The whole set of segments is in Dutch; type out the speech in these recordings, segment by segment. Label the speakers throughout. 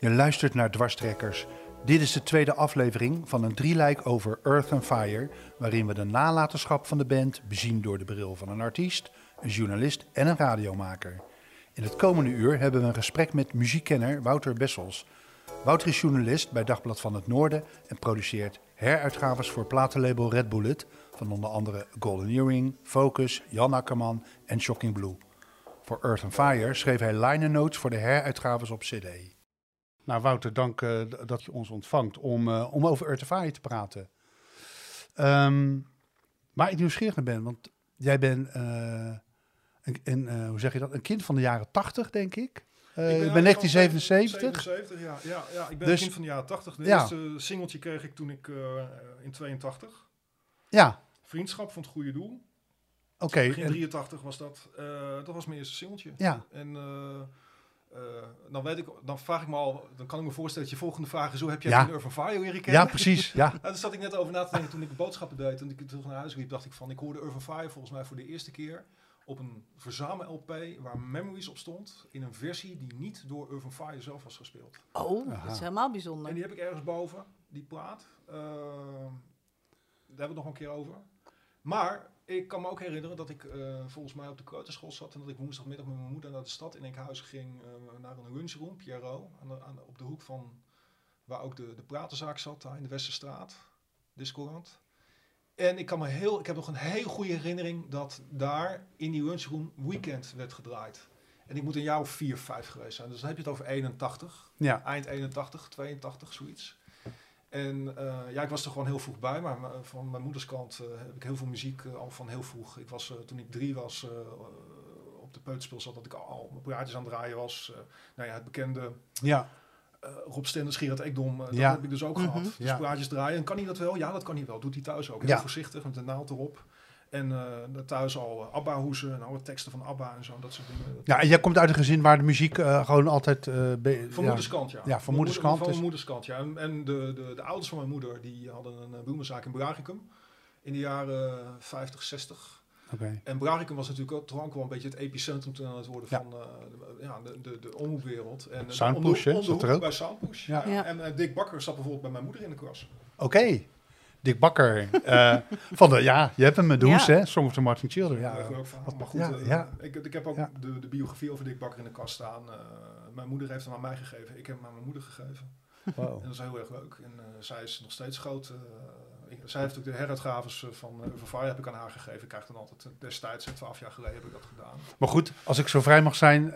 Speaker 1: Je luistert naar Dwarstrekkers. Dit is de tweede aflevering van een drieluik over Earth and Fire, waarin we de nalatenschap van de band bezien door de bril van een artiest, een journalist en een radiomaker. In het komende uur hebben we een gesprek met muziekkenner Wouter Bessels. Wouter is journalist bij Dagblad van het Noorden en produceert heruitgaves voor platenlabel Red Bullet van onder andere Golden Earring, Focus, Jan Akkerman en Shocking Blue. Voor Earth and Fire schreef hij liner notes voor de heruitgaves op CD. Nou, Wouter, dank uh, dat je ons ontvangt om, uh, om over Fire te praten. Um, waar ik nieuwsgierig naar ben, want jij bent uh, een, een hoe zeg je dat, een kind van de jaren 80, denk ik. Uh, ik ben, 1977.
Speaker 2: 77, ja. ja, ja. Ik ben dus, een kind van de jaren 80. De ja. eerste singeltje kreeg ik toen ik uh, in 82.
Speaker 1: Ja.
Speaker 2: Vriendschap van het goede doel.
Speaker 1: Oké. Okay,
Speaker 2: begin 83 was dat. Uh, dat was mijn eerste singeltje.
Speaker 1: Ja.
Speaker 2: En dan weet ik, dan vraag ik me al, dan kan ik me voorstellen dat je volgende vraag is: hoe heb jij
Speaker 1: ja.
Speaker 2: Urban Fire leren kennen?
Speaker 1: Ja, precies. Ja.
Speaker 2: nou, daar zat ik net over na te denken toen ik boodschappen deed. Toen ik terug naar huis liep, dacht ik van: ik hoorde Urban Fire volgens mij voor de eerste keer op een verzamel-LP waar Memories op stond. In een versie die niet door Urban Fire zelf was gespeeld.
Speaker 3: Oh, Aha. dat is helemaal bijzonder.
Speaker 2: En die heb ik ergens boven, die plaat. Uh, daar hebben we het nog een keer over. Maar ik kan me ook herinneren dat ik uh, volgens mij op de kleuterschool zat en dat ik woensdagmiddag met mijn moeder naar de stad in Enkhuizen ging uh, naar een lunchroom, Pierrot, aan de, aan, op de hoek van waar ook de, de pratenzaak zat, daar in de Westerstraat, Discoland. En ik, kan me heel, ik heb nog een hele goede herinnering dat daar in die lunchroom weekend werd gedraaid. En ik moet een jaar of vier, vijf geweest zijn. Dus dan heb je het over 81.
Speaker 1: Ja.
Speaker 2: Eind 81, 82, zoiets. En uh, ja, ik was er gewoon heel vroeg bij. Maar van mijn moeders kant uh, heb ik heel veel muziek uh, al van heel vroeg. Ik was, toen ik drie was, op de peuterspel zat, dat ik al mijn praatjes aan het draaien was. nou ja, het bekende...
Speaker 1: Ja.
Speaker 2: Rob Stenders, Gerard Ekdom, dat
Speaker 1: ja.
Speaker 2: heb ik dus ook mm -hmm. gehad. Dus
Speaker 1: ja.
Speaker 2: praatjes draaien. En kan hij dat wel? Ja, dat kan hij wel. Doet hij thuis ook. Heel
Speaker 1: ja.
Speaker 2: voorzichtig, met de naald erop. En uh, thuis al uh, ABBA-hoesen en alle teksten van ABBA en zo, dat soort dingen.
Speaker 1: Ja, en jij komt uit een gezin waar de muziek gewoon altijd...
Speaker 2: van ja. moederskant, ja.
Speaker 1: Ja, van moederskant.
Speaker 2: Van, van moederskant, ja. En, en de, de, de, ouders van mijn moeder, die hadden een bloemenzaak in Bragicum. In de jaren 50, 60.
Speaker 1: Okay.
Speaker 2: En Bragicum was natuurlijk ook, toch ook wel een beetje het epicentrum toen aan het worden
Speaker 1: ja.
Speaker 2: van de, ja, de, de, de omroepwereld. En
Speaker 1: Soundpush, hè?
Speaker 2: Bij Soundpush.
Speaker 1: Ja.
Speaker 3: Ja.
Speaker 2: En Dick Bakker zat bijvoorbeeld bij mijn moeder in de klas.
Speaker 1: Oké. Okay. Dick Bakker. uh, van de, ja, je hebt hem met Does,
Speaker 3: Ja.
Speaker 1: hè? Song of the Martin Children.
Speaker 2: Ja, ook van. Maar goed,
Speaker 1: ja,
Speaker 2: uh,
Speaker 1: ja.
Speaker 2: Ik, ik heb ook
Speaker 1: Ja.
Speaker 2: de, de biografie over Dick Bakker in de kast staan. Uh, mijn moeder heeft hem aan mij gegeven. Ik heb hem aan mijn moeder gegeven.
Speaker 1: Wow.
Speaker 2: En dat is heel erg leuk. En uh, zij is nog steeds groot. Ik, zij heeft ook de heruitgaves van uh, heb ik aan haar gegeven. Ik krijg dan altijd destijds, twaalf jaar geleden heb ik dat gedaan.
Speaker 1: Maar goed, als ik zo vrij mag zijn,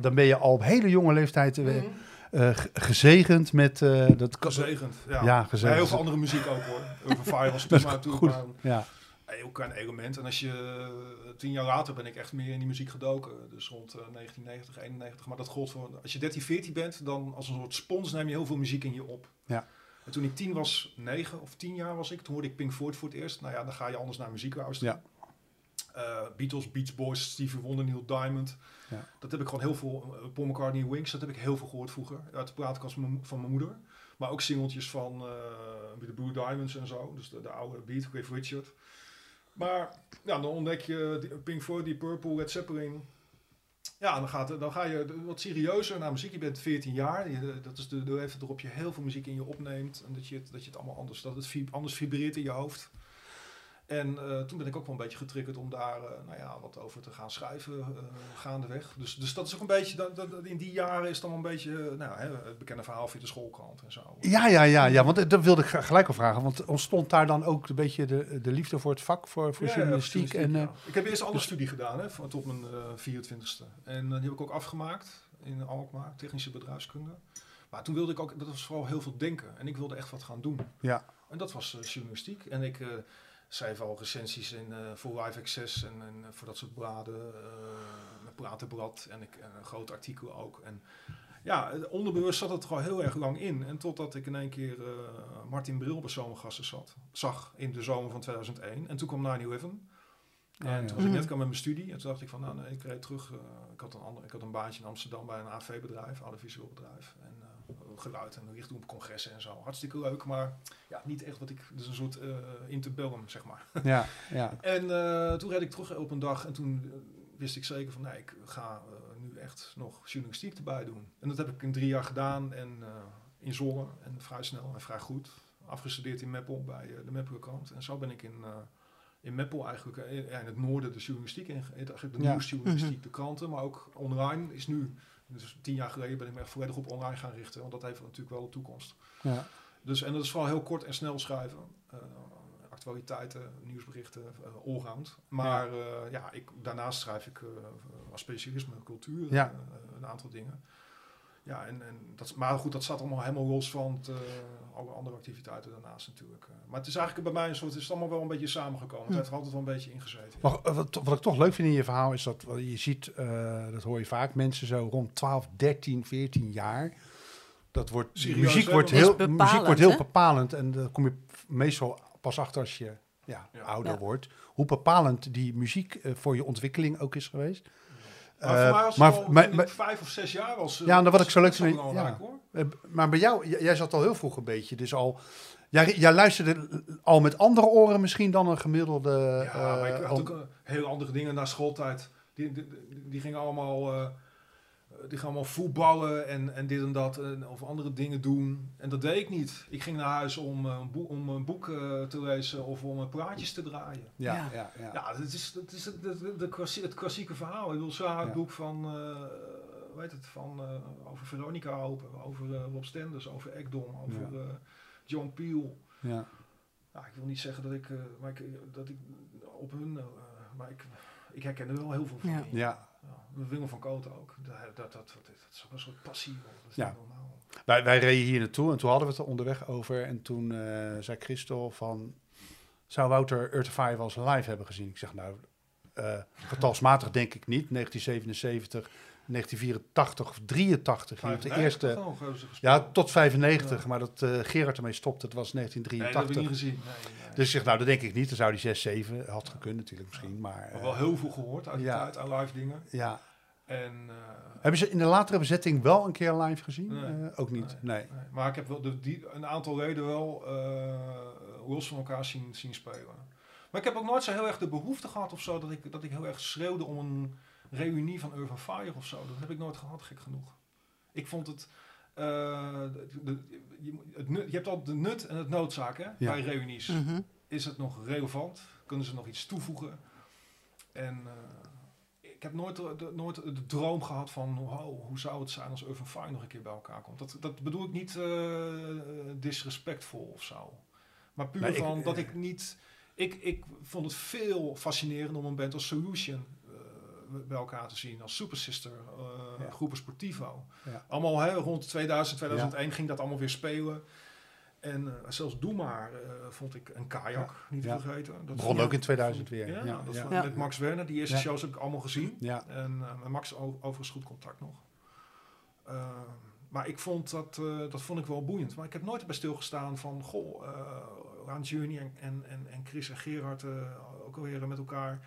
Speaker 1: dan ben je al op hele jonge leeftijd mm -hmm. Uh, gezegend met uh, dat
Speaker 2: gezegend ja,
Speaker 1: ja gezegend.
Speaker 2: Heel veel andere muziek ook hoor. Urban Fire was toen maar, toen
Speaker 1: ja.
Speaker 2: heel klein element en als je tien jaar later ben ik echt meer in die muziek gedoken. Dus rond uh, 1990 91 maar dat gold voor als je 13 14 bent dan als een soort spons neem je heel veel muziek in je op.
Speaker 1: Ja.
Speaker 2: En toen ik tien was negen of tien jaar was ik toen hoorde ik Pink Floyd voor het eerst. Nou ja dan ga je anders naar muziek luisteren.
Speaker 1: Ja
Speaker 2: uh, Beatles, Beach Boys, Stevie Wonder, Neil Diamond.
Speaker 1: Ja.
Speaker 2: Dat heb ik gewoon heel veel. Uh, Paul McCartney, Wings, dat heb ik heel veel gehoord vroeger. Uit de plaatkast van mijn moeder. Maar ook singeltjes van uh, de Blue Diamonds en zo. Dus de, de oude beat, Cliff Richard. Maar ja, dan ontdek je Pink Floyd, die Purple, Led Zeppelin. Ja, dan, gaat, dan ga je wat serieuzer naar muziek. Je bent 14 jaar. Je, dat is de, de leeftijd waarop je heel veel muziek in je opneemt. En dat je, dat je het allemaal anders, dat het anders vibreert in je hoofd. En uh, toen ben ik ook wel een beetje getriggerd om daar uh, nou ja, wat over te gaan schrijven uh, gaandeweg. Dus, dus dat is ook een beetje, dat, dat, in die jaren is dan een beetje nou, hè, het bekende verhaal via de schoolkrant en zo.
Speaker 1: Ja, ja, ja, ja want dat wilde ik gelijk al vragen. Want ontstond daar dan ook een beetje de, de liefde voor het vak, voor, voor
Speaker 2: ja,
Speaker 1: journalistiek?
Speaker 2: Ja,
Speaker 1: en,
Speaker 2: ja. Ik heb eerst een andere studie gedaan, hè, tot mijn 24ste. En die heb ik ook afgemaakt in Alkmaar, technische bedrijfskunde. Maar toen wilde ik ook, dat was vooral heel veel denken. En ik wilde echt wat gaan doen.
Speaker 1: Ja.
Speaker 2: En dat was journalistiek. En ik schrijf al recensies in, uh, voor Live Access en, en voor dat soort bladen, uh, Pratenblad en, ik, en een groot artikel ook. En ja, onderbewust zat het er al heel erg lang in. En totdat ik in één keer Martin Bril bij Zomergassen zat, zag in de zomer van 2001. En toen kwam 9-11. En
Speaker 1: Oh, ja.
Speaker 2: toen was ik net kwam met mijn studie. En toen dacht ik van, nou nee, ik reed terug. ik, had een ander, ik had een baantje in Amsterdam bij een AV-bedrijf, audiovisueel bedrijf. En, geluid en richting op congressen en zo. Hartstikke leuk, maar ja, niet echt wat ik... Dus een soort uh, interbellum, zeg maar.
Speaker 1: Ja, ja.
Speaker 2: En uh, toen reed ik terug op een dag en toen wist ik zeker van... Nee, ik ga nu echt nog journalistiek erbij doen. En dat heb ik in drie jaar gedaan en in Zwolle en vrij snel en vrij goed. Afgestudeerd in Meppel bij de Meppel krant. En zo ben ik in, in Meppel eigenlijk in, in, het noorden de journalistiek in, eigenlijk de ja. nieuwsjournalistiek, de kranten, maar ook online is nu. Dus tien jaar geleden ben ik me echt volledig op online gaan richten, want dat heeft natuurlijk wel de toekomst. Ja. Dus, en dat is vooral heel kort en snel schrijven. Uh, actualiteiten, nieuwsberichten, uh, allround. Maar ja. Uh, ja, ik, daarnaast schrijf ik als specialisme cultuur
Speaker 1: ja.
Speaker 2: een aantal dingen. Ja, en, en dat, maar goed, dat staat allemaal helemaal los van het, alle andere activiteiten daarnaast natuurlijk. maar het is eigenlijk bij mij een soort, het is allemaal wel een beetje samengekomen. Het heeft er altijd wel een beetje ingezeten.
Speaker 1: Maar, wat, wat ik toch leuk vind in je verhaal is dat je ziet, dat hoor je vaak, mensen zo rond 12, 13, 14 jaar. Dat wordt,
Speaker 2: Serieus,
Speaker 1: muziek, wordt heel, muziek wordt heel bepalend en dan kom je meestal pas achter als je ja, ja. ouder ja. wordt. Hoe bepalend die muziek uh, voor je ontwikkeling ook is geweest.
Speaker 2: Maar voor mij was vijf of zes jaar was.
Speaker 1: Ja, dan wat ik zo leuk vind.
Speaker 2: Ja.
Speaker 1: Uh, maar bij jou, jij zat al heel vroeg een beetje. Dus al. Jij, jij luisterde al met andere oren misschien dan een gemiddelde.
Speaker 2: Ja, maar ik had ook heel andere dingen na schooltijd. Die, die, die gingen allemaal. Uh, die gaan allemaal voetballen en, en dit en dat en, of andere dingen doen. En dat deed ik niet. Ik ging naar huis om, uh, een, boek, om een boek uh, te lezen of om uh, praatjes te draaien.
Speaker 1: Ja, ja, ja.
Speaker 2: ja. ja het is, het, is het, het, het, het klassieke verhaal. Ik bedoel, zo het boek van, weet het, van over Veronica Open, over Rob Stenders, over Ekdom, over John Peel.
Speaker 1: Ja.
Speaker 2: ik wil niet zeggen dat ik, maar ik, dat ik op hun, maar ik, ik herken er wel heel veel van.
Speaker 1: Ja. ja.
Speaker 2: Willem van Kooten ook. Dat, dat, dat, dat, dat is ook een soort passie. Dat is
Speaker 1: ja.
Speaker 2: normaal.
Speaker 1: Wij, wij reden hier naartoe en toen hadden we het er onderweg over. En toen uh, zei Christel van... Zou Wouter Fire wel eens live hebben gezien? Ik zeg nou, uh, getalsmatig denk ik niet. 1977, 1984 of 83. Hier de eerste,
Speaker 2: nog,
Speaker 1: ja, tot 95. Ja. Maar dat uh, Gerard ermee stopte, het was 1983.
Speaker 2: Nee, dat heb ik niet gezien. Nee, nee.
Speaker 1: Dus ik zeg, nou, dat denk ik niet. Dan zou die 6, 7 had gekund natuurlijk misschien. Maar,
Speaker 2: maar wel heel veel gehoord uit die
Speaker 1: ja.
Speaker 2: tijd, aan live dingen.
Speaker 1: Ja.
Speaker 2: En, uh,
Speaker 1: hebben ze in de latere bezetting wel een keer live gezien?
Speaker 2: Nee,
Speaker 1: uh, ook niet. Nee.
Speaker 2: nee. Maar ik heb wel de, die, een aantal leden wel uh, los van elkaar zien, zien spelen. Maar ik heb ook nooit zo heel erg de behoefte gehad of zo dat ik, dat ik heel erg schreeuwde om een reunie van Urban Fire of zo. Dat heb ik nooit gehad, gek genoeg. Ik vond het. De, de, je, het nut, je hebt al de nut en het noodzaak hè, ja. bij reunies.
Speaker 3: Mhm.
Speaker 2: Mm -hmm. Is het nog relevant? Kunnen ze nog iets toevoegen? En ik heb nooit de, nooit de droom gehad van oh, hoe zou het zijn als Urban Fire nog een keer bij elkaar komt. Dat, dat bedoel ik niet uh, disrespectvol of zo. Maar puur nee, van ik, dat ik niet. Ik, ik vond het veel fascinerender om een band als Solution uh, bij elkaar te zien. Als Super Sister, uh, ja. Groepen Sportivo.
Speaker 1: Ja.
Speaker 2: Allemaal hè, rond 2000, 2001 ja. ging dat allemaal weer spelen. En uh, zelfs Doe Maar uh, vond ik een kajak, ja. niet te
Speaker 1: ja.
Speaker 2: vergeten.
Speaker 1: Dat begon ook in 2000 weer.
Speaker 2: Ja, ja. Dat vond, met Max Werner. Die eerste shows heb ik allemaal gezien.
Speaker 1: Ja.
Speaker 2: En uh, met Max overigens goed contact nog. Uh, maar ik vond dat, dat vond ik wel boeiend. Maar ik heb nooit bij stilgestaan van... Goh, Raan Juni en, en, en, en Chris en Gerard ook alweer met elkaar...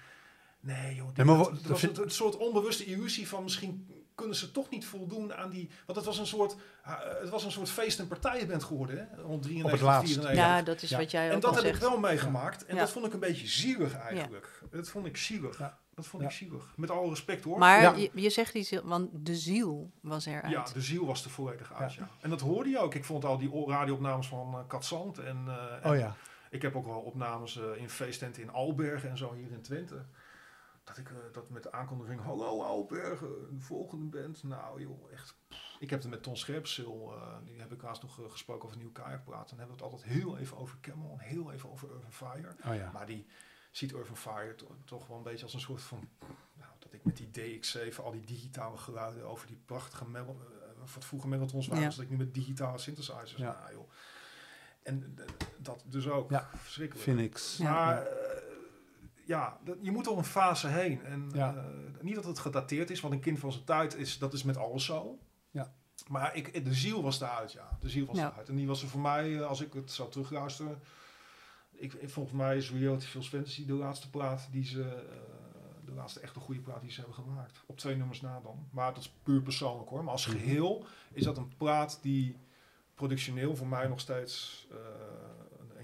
Speaker 2: Nee joh,
Speaker 1: nee, maar
Speaker 2: dat, dat was een, een soort onbewuste illusie van misschien kunnen ze toch niet voldoen aan die... Want het was een soort, uh, het was een soort feest- en partijenband geworden, hè? Rond 93, 94.
Speaker 3: Ja, dat is ja. wat jij ook
Speaker 2: En dat heb
Speaker 3: zegt.
Speaker 2: ik wel meegemaakt. En ja. dat vond ik een beetje zielig eigenlijk. Dat vond ik zielig. Dat vond ik zielig. Met alle respect hoor.
Speaker 3: Maar je, je, zegt die ziel, want de ziel was eruit.
Speaker 2: Ja, de ziel was er volledig uit, ja. En dat hoorde je ook. Ik vond al die radioopnames van uh, Katzand. En, uh,
Speaker 1: oh ja.
Speaker 2: Ik heb ook wel opnames in feesttenten in Albergen en zo hier in Twente dat ik uh, dat met de aankondiging, hallo Albergen, de volgende band. Nou joh, echt. Pff. Ik heb het met Ton Scherpzeel, uh, die heb ik laatst nog uh, gesproken over nieuw kajakpraat. En hebben we het altijd heel even over Camel en heel even over Urban Fire.
Speaker 1: Oh, ja.
Speaker 2: Maar die ziet Urban Fire to toch wel een beetje als een soort van, nou, dat ik met die DX7, al die digitale geluiden over die prachtige, wat vroeger marathons waren, ja. dat ik nu met digitale synthesizers,
Speaker 1: ja.
Speaker 2: nou joh. En dat dus ook,
Speaker 1: ja.
Speaker 2: verschrikkelijk.
Speaker 1: Phoenix.
Speaker 2: Maar ja, dat, je moet door een fase heen. En ja. uh, niet dat het gedateerd is, want een kind van zijn tijd is, dat is met alles zo.
Speaker 1: Ja.
Speaker 2: Maar ik, de ziel was eruit, ja. De ziel was
Speaker 3: ja.
Speaker 2: eruit. En die was er voor mij, als ik het zou terugluisteren. Ik, volgens mij is Reality Feels Fantasy de laatste plaat die ze. Uh, de laatste echte goede plaat die ze hebben gemaakt. Op twee nummers na dan. Maar dat is puur persoonlijk hoor. Maar als geheel is dat een plaat die productioneel voor mij nog steeds uh,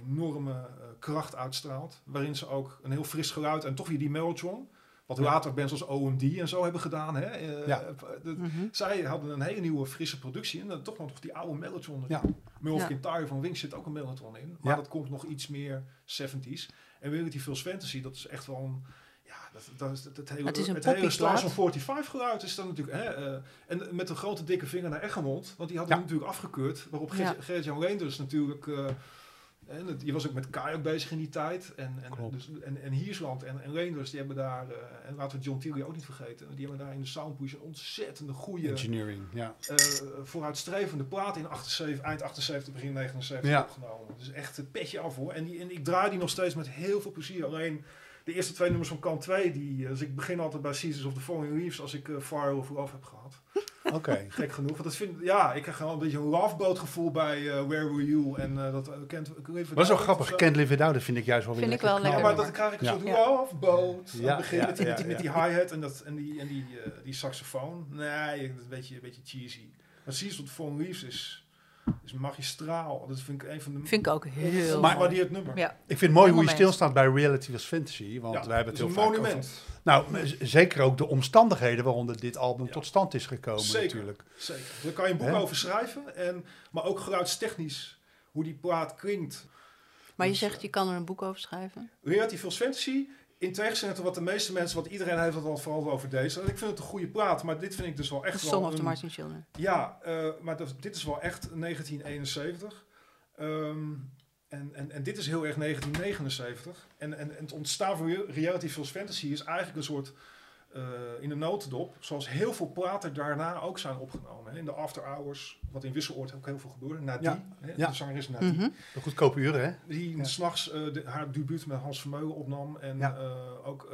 Speaker 2: enorme uh, kracht uitstraalt. Waarin ze ook een heel fris geluid en toch weer die mellotron Wat
Speaker 1: Ja.
Speaker 2: later bands als OMD en zo hebben gedaan. Hè? Eh,
Speaker 1: Ja.
Speaker 2: eh,
Speaker 3: Mhm.
Speaker 2: zij hadden een hele nieuwe, frisse productie. En dan toch nog die oude Mellotron.
Speaker 1: Ja.
Speaker 2: Tire van Wings zit ook een Mellotron in. Maar
Speaker 1: Ja.
Speaker 2: dat komt nog iets meer 70s. En Reality Feels Fantasy, dat is echt wel een... Ja, dat, dat is het, hele,
Speaker 3: Het is een
Speaker 2: het hele Stars van 45 geluid is dan natuurlijk... Hè, eh, en met een grote dikke vinger naar Egmond. Want die hadden
Speaker 1: Ja.
Speaker 2: hem natuurlijk afgekeurd. Waarop
Speaker 3: Ja.
Speaker 2: Gert- Gert-Jan Leenders natuurlijk... eh, en het- je was ook met Kai ook bezig in die tijd. En, en, dus, en, en Hiersland en, en Leenders, die hebben daar... eh, en laten we John Tilly ook niet vergeten. Die hebben daar in de Soundpush een ontzettende goede
Speaker 1: Engineering, ja.
Speaker 2: eh, vooruitstrevende plaat in 78, eind 78, begin 79
Speaker 1: Ja.
Speaker 2: opgenomen. Dus echt een petje af hoor. En, die, en ik draai die nog steeds met heel veel plezier. Alleen de eerste twee nummers van kant 2, die, eh, dus ik begin altijd bij Seasons of the Falling Leaves als ik uh, Fire Over Love heb gehad.
Speaker 1: Oké.
Speaker 2: Gek genoeg. Want dat vind, ja, ik krijg gewoon een beetje een loveboat gevoel bij eh, Where Were You. En eh, dat uh, kent
Speaker 1: Dat is wel grappig. Can't Live Without, dat vind ik juist wel weer
Speaker 3: Vind ik
Speaker 1: lekker
Speaker 3: wel
Speaker 2: Ja,
Speaker 1: knallen.
Speaker 2: maar dat krijg ik een
Speaker 1: Ja.
Speaker 2: soort
Speaker 3: Ja.
Speaker 2: loveboat. Aan
Speaker 1: Ja,
Speaker 2: het begin
Speaker 1: ja,
Speaker 2: met die,
Speaker 1: ja,
Speaker 2: met die, met die
Speaker 1: ja.
Speaker 2: hi-hat en, dat, en die, en die, eh, die saxofoon. Nee, dat is een beetje, een beetje cheesy. Maar Seasons of the Falling Leaves is, is magistraal. Dat vind ik een van de
Speaker 3: Vind ik ook heel
Speaker 1: Maar-
Speaker 2: die het nummer.
Speaker 3: Ja.
Speaker 1: Ik vind het mooi hoe je stilstaat bij Reality was Fantasy. Want
Speaker 2: Ja,
Speaker 1: wij hebben
Speaker 2: het
Speaker 1: heel
Speaker 2: een
Speaker 1: vaak
Speaker 2: monument.
Speaker 1: over... Nou, zeker ook de omstandigheden waaronder dit album
Speaker 2: Ja.
Speaker 1: tot stand is gekomen
Speaker 2: Zeker.
Speaker 1: natuurlijk.
Speaker 2: Zeker. Daar kan je een boek over schrijven. En, maar ook geluidstechnisch, hoe die plaat klinkt.
Speaker 3: Maar je
Speaker 2: Dus,
Speaker 3: zegt,
Speaker 2: eh,
Speaker 3: je kan er een boek over schrijven.
Speaker 2: Reality Feels Fantasy, in tegenstelling tot wat de meeste mensen, wat iedereen heeft het al vooral over deze. Ik vind het een goede plaat, maar dit vind ik dus wel
Speaker 3: The
Speaker 2: echt
Speaker 3: Song
Speaker 2: wel
Speaker 3: of the Martin Children.
Speaker 2: Ja, eh, maar dat, dit is wel echt 1971. Ehm, en, en, en dit is heel erg 1979. En, en, en het ontstaan van Re- Reality Feels Fantasy is eigenlijk een soort eh, in de notendop. Zoals heel veel platen daarna ook zijn opgenomen. Hè. In de After Hours, wat in Wisseloord ook heel veel gebeurde. Nadie,
Speaker 1: Ja,
Speaker 2: hè,
Speaker 1: ja.
Speaker 2: de zangeres Nadie.
Speaker 3: Mhm.
Speaker 1: De goedkope uren, hè?
Speaker 2: Die
Speaker 1: Ja.
Speaker 2: s s'nachts haar debuut met Hans Vermeulen opnam. En
Speaker 1: Ja.
Speaker 2: eh, ook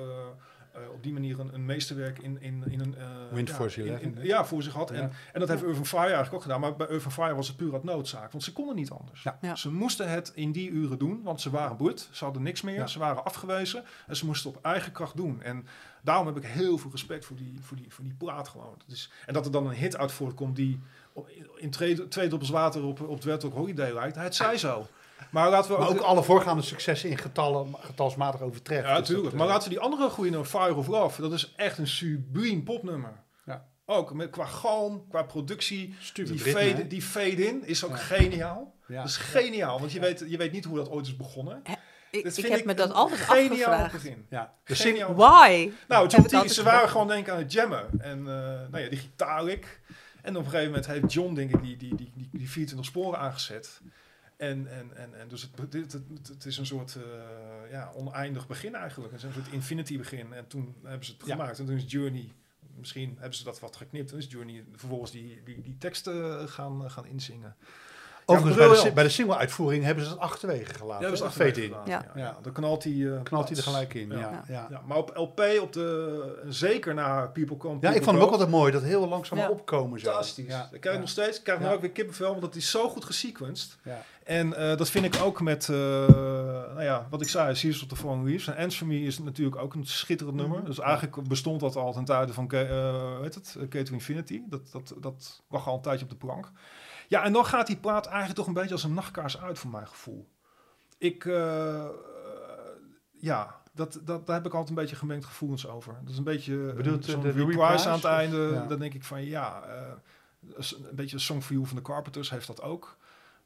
Speaker 2: eh, op die manier een, een meesterwerk in, in, in een... eh,
Speaker 1: Windforce
Speaker 2: ja, in-
Speaker 1: 11,
Speaker 2: in-
Speaker 1: hè?
Speaker 2: ja, voor zich had. En,
Speaker 1: Ja.
Speaker 2: en dat heeft Urban Fire eigenlijk ook gedaan. Maar bij Urban Fire was het puur uit noodzaak. Want ze konden niet anders.
Speaker 1: Ja.
Speaker 3: Ja.
Speaker 2: Ze moesten het in die uren doen. Want ze waren boet. Ze hadden niks meer.
Speaker 1: Ja.
Speaker 2: Ze waren afgewezen. En ze moesten op eigen kracht doen. En daarom heb ik heel veel respect voor die, voor die, voor die plaat gewoon. Dat is, en dat er dan een hit uit voortkomt die op- in twee, twee druppels water op, op het Wet ook Holiday lijkt. Het zij zo. Maar laten we
Speaker 1: Maar ook alle voorgaande successen in getallen, getalsmatig overtreft.
Speaker 2: ja,
Speaker 1: Dus
Speaker 2: natuurlijk.
Speaker 1: dat,
Speaker 2: maar
Speaker 1: eh,
Speaker 2: laten we die andere goede nummer, Fire of Love, dat is echt een subliem popnummer.
Speaker 1: Ja.
Speaker 2: Ook met, qua galm, qua productie.
Speaker 1: Stuur
Speaker 2: Die
Speaker 1: ritme,
Speaker 2: fade, die fade in is ook
Speaker 1: Ja.
Speaker 2: geniaal.
Speaker 1: Ja.
Speaker 2: Dat is geniaal, want je weet, je weet niet hoe dat ooit is begonnen.
Speaker 3: Ik,
Speaker 2: Dat
Speaker 3: ik
Speaker 2: vind
Speaker 3: heb me dat
Speaker 2: een
Speaker 3: altijd
Speaker 2: geniaal
Speaker 3: afgevraagd.
Speaker 2: begin.
Speaker 1: Ja.
Speaker 2: Geniaal.
Speaker 3: Why?
Speaker 2: Nou,
Speaker 3: Heb
Speaker 2: John
Speaker 3: ik
Speaker 2: T,
Speaker 3: altijd
Speaker 2: ze waren gewoon denken aan het jammen. En uh, nou ja, die gitaarlik. En op een gegeven moment heeft John, denk ik, die, die, die, die, die 24 sporen aangezet. En, en, en, en dus het, dit, het, het is een soort uh, ja, oneindig begin eigenlijk. Het is een soort infinity begin. En toen hebben ze het
Speaker 1: Ja.
Speaker 2: gemaakt. En toen is Journey, misschien hebben ze dat wat geknipt. Toen is Journey vervolgens die, die, die teksten gaan, gaan inzingen.
Speaker 1: Overigens,
Speaker 2: Ja,
Speaker 1: bij, de, bij de single-uitvoering hebben ze het achterwege gelaten.
Speaker 2: Ja, dat is achterwege
Speaker 1: in.
Speaker 3: Ja.
Speaker 2: Ja.
Speaker 1: Ja.
Speaker 2: Ja, dan knalt hij... eh,
Speaker 1: Knalt hij er gelijk in. Ja.
Speaker 2: Ja.
Speaker 1: Ja. Ja.
Speaker 2: Ja, maar op LP, op de, zeker na People Come,
Speaker 1: ik
Speaker 2: People
Speaker 1: vond hem ook altijd mooi, dat heel langzaam
Speaker 3: Ja.
Speaker 1: opkomen zo.
Speaker 2: Fantastisch.
Speaker 1: Ja.
Speaker 2: Ik krijg
Speaker 1: Ja.
Speaker 2: nog steeds, ik krijg nu
Speaker 1: Ja.
Speaker 2: ook weer kippenvel, want dat is zo goed gesequenced.
Speaker 1: Ja.
Speaker 2: En eh, dat vind ik ook met, eh, nou ja, wat ik zei, Sears of the Fallen Leaves. En for Me is natuurlijk ook een schitterend
Speaker 1: Mhm.
Speaker 2: nummer. Dus eigenlijk bestond dat al ten tijde van, eh, weet het, K to Infinity. Dat, dat, dat lag al een tijdje op de plank. Ja, en dan gaat die plaat eigenlijk toch een beetje als een nachtkaars uit, voor mijn gevoel. Ik, eh, ja, dat, dat, daar heb ik altijd een beetje gemengd gevoelens over. Dat is een beetje
Speaker 1: Bedoelt,
Speaker 2: eh, zo'n
Speaker 1: de
Speaker 2: reprise, aan het einde.
Speaker 1: ja.
Speaker 2: Dan denk ik van, ja, eh, een beetje een Song for You van de Carpenters heeft dat ook.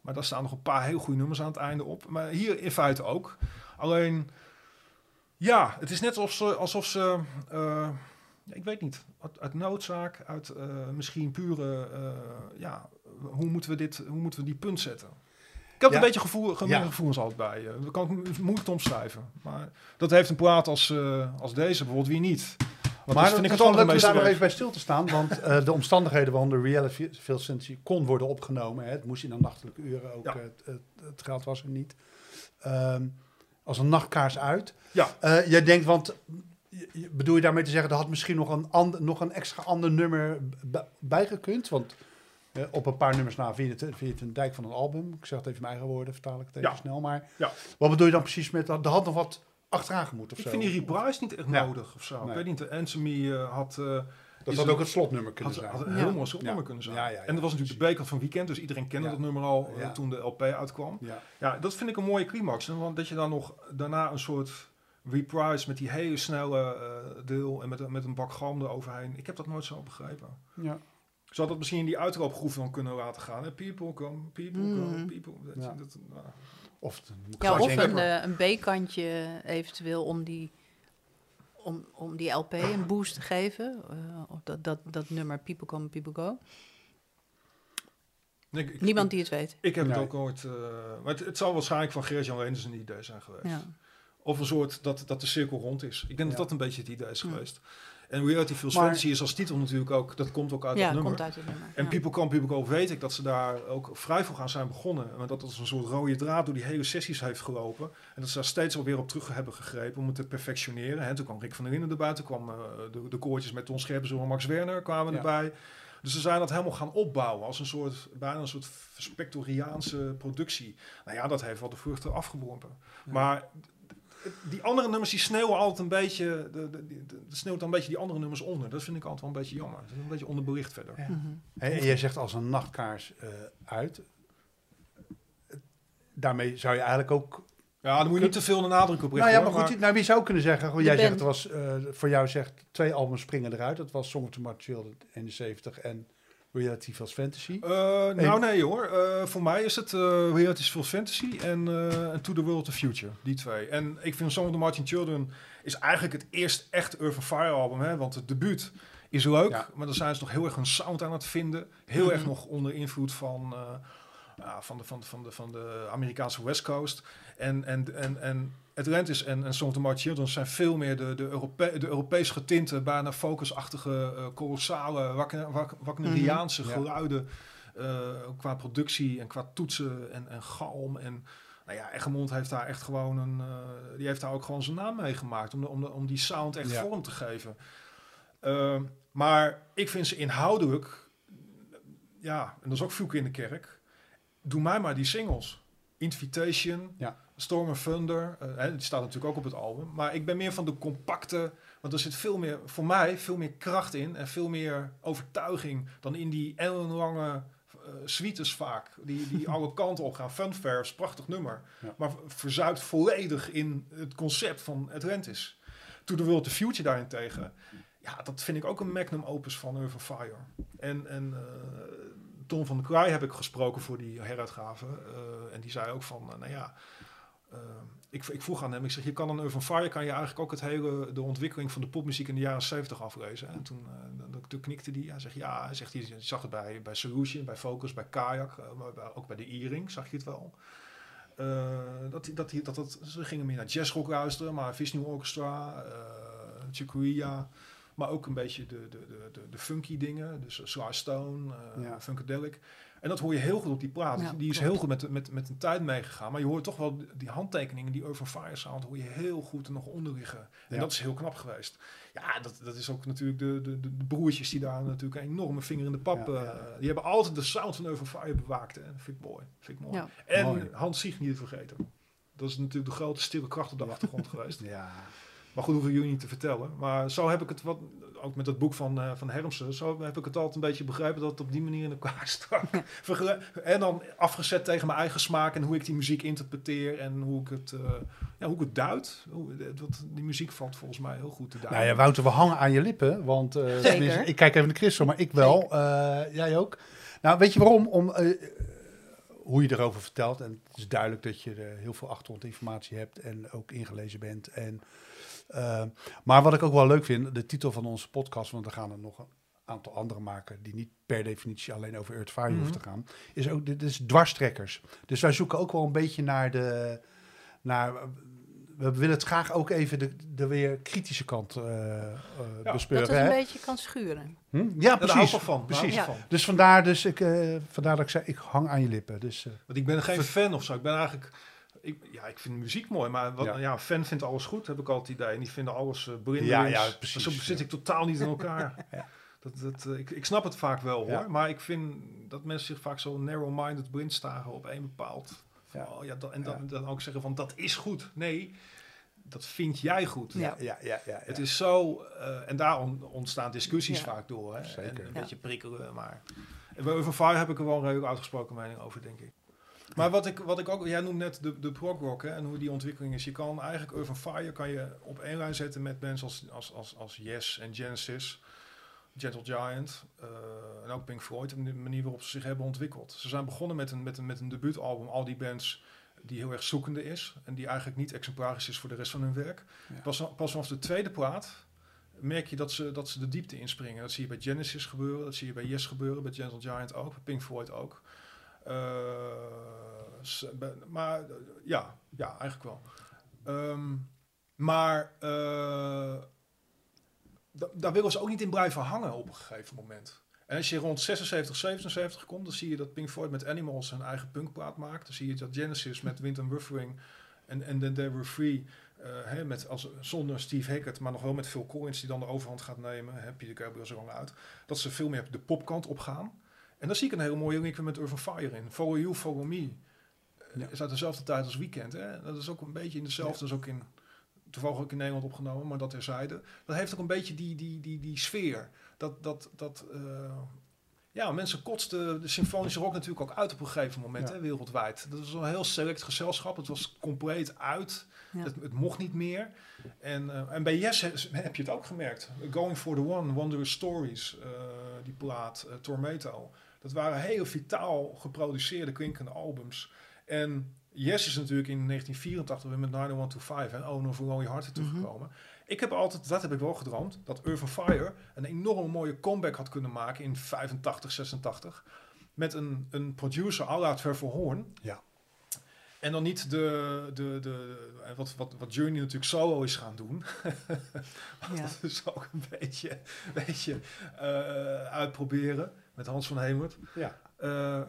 Speaker 2: Maar daar staan nog een paar heel goede nummers aan het einde op. Maar hier in feite ook. Alleen, ja, het is net alsof ze, alsof ze eh, ik weet niet, uit, uit noodzaak, uit eh, misschien pure, eh, ja, hoe moeten we dit, hoe moeten we die punt zetten? Ik heb
Speaker 1: Ja.
Speaker 2: een beetje gevoel, gemengde
Speaker 1: Ja.
Speaker 2: gevoelens altijd bij. je. dat kan ik moeilijk omschrijven. Maar dat heeft een plaat als, eh, als deze bijvoorbeeld weer niet. Want
Speaker 1: Maar
Speaker 2: dat
Speaker 1: het
Speaker 2: vind ik
Speaker 1: is
Speaker 2: het
Speaker 1: wel leuk om daar nog even bij stil te staan. Want de omstandigheden waaronder Reality Field Sensi kon worden opgenomen. Hè, het moest in de nachtelijke uren ook.
Speaker 2: Ja.
Speaker 1: het, het, het geld was er niet. Ehm, als een nachtkaars uit.
Speaker 2: Ja.
Speaker 1: Jij denkt, want bedoel je daarmee te zeggen, er had misschien nog een, ander, nog een extra ander nummer bijgekund? Want eh, op een paar nummers na vind je, het, vind je het een dijk van een album. Ik zeg het even in mijn eigen woorden, vertaal ik het even
Speaker 2: Ja.
Speaker 1: snel. Maar
Speaker 2: Ja.
Speaker 1: wat bedoel je dan precies met dat? Er had nog wat achteraan gemoet of
Speaker 2: Ik
Speaker 1: zo?
Speaker 2: vind die reprise niet echt
Speaker 1: Ja.
Speaker 2: nodig of zo.
Speaker 1: Nee.
Speaker 2: Ik weet niet, de Answer eh, had... eh,
Speaker 1: Dat had
Speaker 2: een-
Speaker 1: ook het slotnummer kunnen
Speaker 2: had,
Speaker 1: zijn.
Speaker 2: had een
Speaker 3: Ja.
Speaker 2: heel mooi slotnummer
Speaker 1: Ja.
Speaker 2: kunnen zijn.
Speaker 1: Ja, ja, ja,
Speaker 2: en dat was natuurlijk de B-kant van Weekend, dus iedereen kende
Speaker 1: Ja.
Speaker 2: dat nummer al
Speaker 1: Ja.
Speaker 2: toen de LP uitkwam.
Speaker 1: Ja.
Speaker 2: Ja, dat vind ik een mooie climax. Want dat je dan nog daarna een soort Reprise met die hele snelle eh, deel en met, een- met een bak gram eroverheen. Ik heb dat nooit zo begrepen.
Speaker 1: Ja.
Speaker 2: Ze had dat misschien in die uitloopgroef dan kunnen laten gaan. Hè? People come, people come,
Speaker 3: Mm.
Speaker 2: people. Dat,
Speaker 1: Ja.
Speaker 2: dat, nou,
Speaker 1: Of,
Speaker 3: Ja, of een, eh, een B-kantje eventueel om die, om, om die LP een boost te geven. Eh, of dat, dat, dat nummer People Come, People Go.
Speaker 2: ik-
Speaker 3: Niemand
Speaker 2: ik,
Speaker 3: die het weet.
Speaker 2: ik heb het
Speaker 1: Nee.
Speaker 2: ook nooit... eh, maar het, het zal waarschijnlijk van Geert-Jan Reenders een idee zijn geweest.
Speaker 3: Ja.
Speaker 2: Of een soort dat, dat de cirkel rond is. Ik denk
Speaker 1: Ja.
Speaker 2: dat dat een beetje het idee is geweest. En Reality Feels
Speaker 1: Maar-
Speaker 2: Fantasy is als titel natuurlijk ook... Dat komt ook uit
Speaker 3: Ja,
Speaker 2: dat nummer.
Speaker 3: komt uit het nummer.
Speaker 2: En
Speaker 3: ja.
Speaker 2: People Come, People Go weet ik dat ze daar ook vrij vroeg aan zijn begonnen. Maar dat als een soort rode draad door die hele sessies heeft gelopen. En dat ze daar steeds alweer op terug hebben gegrepen om het te perfectioneren. En toen kwam Rick van der Linden erbij. Toen kwam eh, de, de koortjes met Ton Scherpenzeel en Max Werner kwamen
Speaker 1: Ja.
Speaker 2: erbij. Dus ze zijn dat helemaal gaan opbouwen als een soort, bijna een soort spectoriaanse productie. Nou ja, dat heeft wel de vruchten afgeworpen.
Speaker 1: Ja.
Speaker 2: Maar die andere nummers die sneeuwen altijd een beetje, de, de, de, de sneeuwt dan een beetje die andere nummers onder. Dat vind ik altijd wel een beetje jammer. Dat is een beetje onderbelicht verder.
Speaker 1: Ja.
Speaker 3: Mhm.
Speaker 1: En en jij zegt als een nachtkaars eh, uit. Daarmee zou je eigenlijk ook...
Speaker 2: Ja, dan moet je niet te veel de nadruk op
Speaker 1: Nou
Speaker 2: richten.
Speaker 1: ja, maar goed, nou, wie zou kunnen zeggen... Jij zegt,
Speaker 3: band.
Speaker 1: was, eh, voor jou zegt twee albums springen eruit. Dat was Song of the March Children 71 en Reality Feels Fantasy.
Speaker 2: Eh, nou nee hoor, Eh, voor mij is het uh, Reality Feels Fantasy en eh, en To The World of Future, die twee. En ik vind Song of the Marching Children is eigenlijk het eerst echt Urban Fire album, hè, want het debuut is leuk,
Speaker 1: Ja.
Speaker 2: maar dan zijn ze nog heel erg hun sound aan het vinden. Heel erg
Speaker 3: Mhm.
Speaker 2: nog onder invloed van, van, de, van, de, van, de, van de Amerikaanse West Coast. En, en, en, en Atlantis en, en Song of the Marching Children zijn veel meer de, de, Europe de Europees getinte, bijna focusachtige, eh, kolossale, Wagner- Wag- Wagneriaanse
Speaker 1: Mhm. Ja.
Speaker 2: geluiden. eh, qua productie en qua toetsen en, en galm. En nou ja, Egmond heeft daar echt gewoon een. eh, die heeft daar ook gewoon zijn naam mee gemaakt. Om, de, om, de, om die sound echt
Speaker 1: Ja.
Speaker 2: vorm te geven. Ehm, maar ik vind ze inhoudelijk. Ja, en dat is ook vloeken in de kerk. Doe mij maar die singles. Invitation,
Speaker 1: Ja.
Speaker 2: Storm of Thunder. hè, die staat natuurlijk ook op het album. Maar ik ben meer van de compacte. Want er zit veel meer, voor mij, veel meer kracht in. En veel meer overtuiging dan in die ellenlange eh suites vaak. Die, die alle kanten op gaan. Funfair is een prachtig nummer.
Speaker 1: Ja.
Speaker 2: Maar verzuipt volledig in het concept van Atlantis. To the World, the Future daarentegen. Ja, dat vind ik ook een magnum opus van Urban Fire. En, en eh, Tom van der Kraai heb ik gesproken voor die heruitgave. eh, en die zei ook van, eh, nou ja... eh, ik, ik vroeg aan hem, ik zeg, je kan aan Urban Fire kan je eigenlijk ook het hele, de ontwikkeling van de popmuziek in de jaren 70 aflezen. En toen, knikte hij, hij zegt, ja, hij zegt, hij zag het bij, bij Solution, bij Focus, bij Kayak, maar ook bij de E-ring zag je het wel. Dat, die- dat, die- dat, dat, ze gingen meer naar jazzrock luisteren, maar Vishnu Orchestra, Chicoria, maar ook een beetje de, de, de, de, funky dingen, dus Sly Stone, eh
Speaker 1: Ja.
Speaker 2: Funkadelic. En dat hoor je heel goed op die plaat.
Speaker 3: Ja,
Speaker 2: die is
Speaker 3: klopt.
Speaker 2: heel goed met, de- met, met de tijd meegegaan. Maar je hoort toch wel die handtekeningen, die Urban Fire sound, hoor je heel goed er nog onder liggen. En
Speaker 1: Ja.
Speaker 2: dat is heel knap geweest. Ja, dat, dat is ook natuurlijk de, de, de, broertjes die daar natuurlijk een enorme vinger in de pap.
Speaker 1: Ja,
Speaker 2: eh, die hebben altijd de sound van Urban Fire bewaakt. Hè. Dat vind ik mooi. Vind ik mooi. En
Speaker 1: Mooi.
Speaker 2: Hans Sieg niet te vergeten. Dat is natuurlijk de grote stille kracht op de achtergrond geweest.
Speaker 1: Ja.
Speaker 2: Maar goed, hoeven jullie niet te vertellen. Maar zo heb ik het wat, ook met dat boek van, eh, van Hermsen, zo heb ik het altijd een beetje begrepen dat het op die manier in elkaar stak. En dan afgezet tegen mijn eigen smaak en hoe ik die muziek interpreteer en hoe ik het, eh, ja, hoe ik het duid. Hoe, eh, wat, die muziek valt volgens mij heel goed te duiden.
Speaker 1: Nou ja, Wouter, we hangen aan je lippen. Want eh, ik kijk even naar Christel, maar ik wel. Eh, jij ook. Nou, weet je waarom? Om, hoe je erover vertelt. En het is duidelijk dat je er heel veel achtergrondinformatie hebt en ook ingelezen bent. En, eh, maar wat ik ook wel leuk vind, de titel van onze podcast, want we gaan er nog een aantal andere maken die niet per definitie alleen over Earth Fire
Speaker 2: Mhm.
Speaker 1: hoeven te gaan, is ook dit is dwarstrekkers. Dus wij zoeken ook wel een beetje naar de, naar, we willen het graag ook even de, de weer kritische kant eh eh,
Speaker 2: Ja,
Speaker 1: bespeuren.
Speaker 3: Dat het een
Speaker 1: hè?
Speaker 3: beetje kan schuren.
Speaker 1: Hm? Ja, precies.
Speaker 2: van.
Speaker 1: Precies.
Speaker 3: Ja.
Speaker 1: Dus vandaar, dus ik, eh, vandaar dat ik zei, ik hang aan je lippen. Dus, eh,
Speaker 2: Want ik ben geen fan of zo. Ik ben eigenlijk... Ik, ja, ik vind muziek mooi, maar wat,
Speaker 1: Ja.
Speaker 2: ja. een fan vindt alles goed, heb ik altijd het idee. En die vinden alles uh,
Speaker 1: Ja, ja, precies,
Speaker 2: zo zit
Speaker 1: ja.
Speaker 2: ik totaal niet in elkaar.
Speaker 1: Ja.
Speaker 2: dat, dat, eh, ik, ik snap het vaak wel hoor,
Speaker 1: Ja.
Speaker 2: maar ik vind dat mensen zich vaak zo narrow-minded blind staren op één bepaald...
Speaker 1: Ja.
Speaker 2: Oh, ja, dat, en dan,
Speaker 1: Ja.
Speaker 2: dan ook zeggen van dat is goed. Nee, dat vind jij goed.
Speaker 3: Ja.
Speaker 1: ja, ja, ja.
Speaker 2: Het is zo, eh, en daar on- ontstaan discussies
Speaker 3: Ja.
Speaker 2: vaak door. Hè?
Speaker 1: Zeker.
Speaker 2: En een
Speaker 3: Ja.
Speaker 2: beetje prikkelen, maar... Urban Fire heb ik er wel een redelijk uitgesproken mening over, denk ik. Maar wat ik, wat ik ook, jij noemt net de, de prog rock hè, en hoe die ontwikkeling is. Je kan eigenlijk Urban Fire kan je op één lijn zetten met bands als, als, als, als Yes en Genesis, Gentle Giant eh, en ook Pink Floyd. En de manier waarop ze zich hebben ontwikkeld. Ze zijn begonnen met een, met een, met een debuutalbum, al die bands die heel erg zoekende is en die eigenlijk niet exemplarisch is voor de rest van hun werk.
Speaker 1: Ja.
Speaker 2: Pas, pas vanaf de tweede plaat merk je dat ze, dat ze de diepte inspringen. Dat zie je bij Genesis gebeuren, dat zie je bij Yes gebeuren, bij Gentle Giant ook, bij Pink Floyd ook. Eh, maar eh, ja, ja, eigenlijk wel. Ehm, maar eh, da- daar willen ze ook niet in blijven hangen op een gegeven moment. En als je rond 76, 77 komt, dan zie je dat Pink Floyd met Animals een eigen punkplaat maakt. Dan zie je dat Genesis met Wind and Wuthering en en Then They Were Free, met als, zonder Steve Hackett, maar nog wel met Phil Collins die dan de overhand gaat nemen. Heb je de Gabriel zo lang uit. Dat ze veel meer de popkant op gaan. En daar zie ik een hele mooie link met Urban Fire in. Follow You, Follow Me. Eh,
Speaker 1: Ja.
Speaker 2: Is uit dezelfde tijd als Weekend. Hè? Dat is ook een beetje in dezelfde. Is ook in, toevallig ook in Nederland opgenomen, maar dat terzijde. Dat heeft ook een beetje die, die, die, die sfeer. Dat, dat, dat eh, ja, mensen kotsten de symfonische rock natuurlijk ook uit op een gegeven moment,
Speaker 1: Ja.
Speaker 2: hè, wereldwijd. Dat was een heel select gezelschap. Het was compleet uit.
Speaker 3: Ja.
Speaker 2: Het, het mocht niet meer. En, eh, en bij Yes he- heb je het ook gemerkt. Going for the One, Wondrous Stories, die plaat, Tormato. Dat waren hele vitaal geproduceerde, klinkende albums. En Yes is natuurlijk in 1984 weer met 90125 en Oh No For Lonely Heart teruggekomen. Ik heb altijd, dat heb ik wel gedroomd, dat Urban Fire een enorm mooie comeback had kunnen maken in 85, 86. Met een, een producer, à la Trevor Horn.
Speaker 1: Ja.
Speaker 2: En dan niet de, de, de, wat, wat, wat Journey natuurlijk solo is gaan doen.
Speaker 3: Ja.
Speaker 2: Dat is ook een beetje, een beetje eh, uitproberen met Hans van Hemert.
Speaker 1: Ja.
Speaker 2: Eh,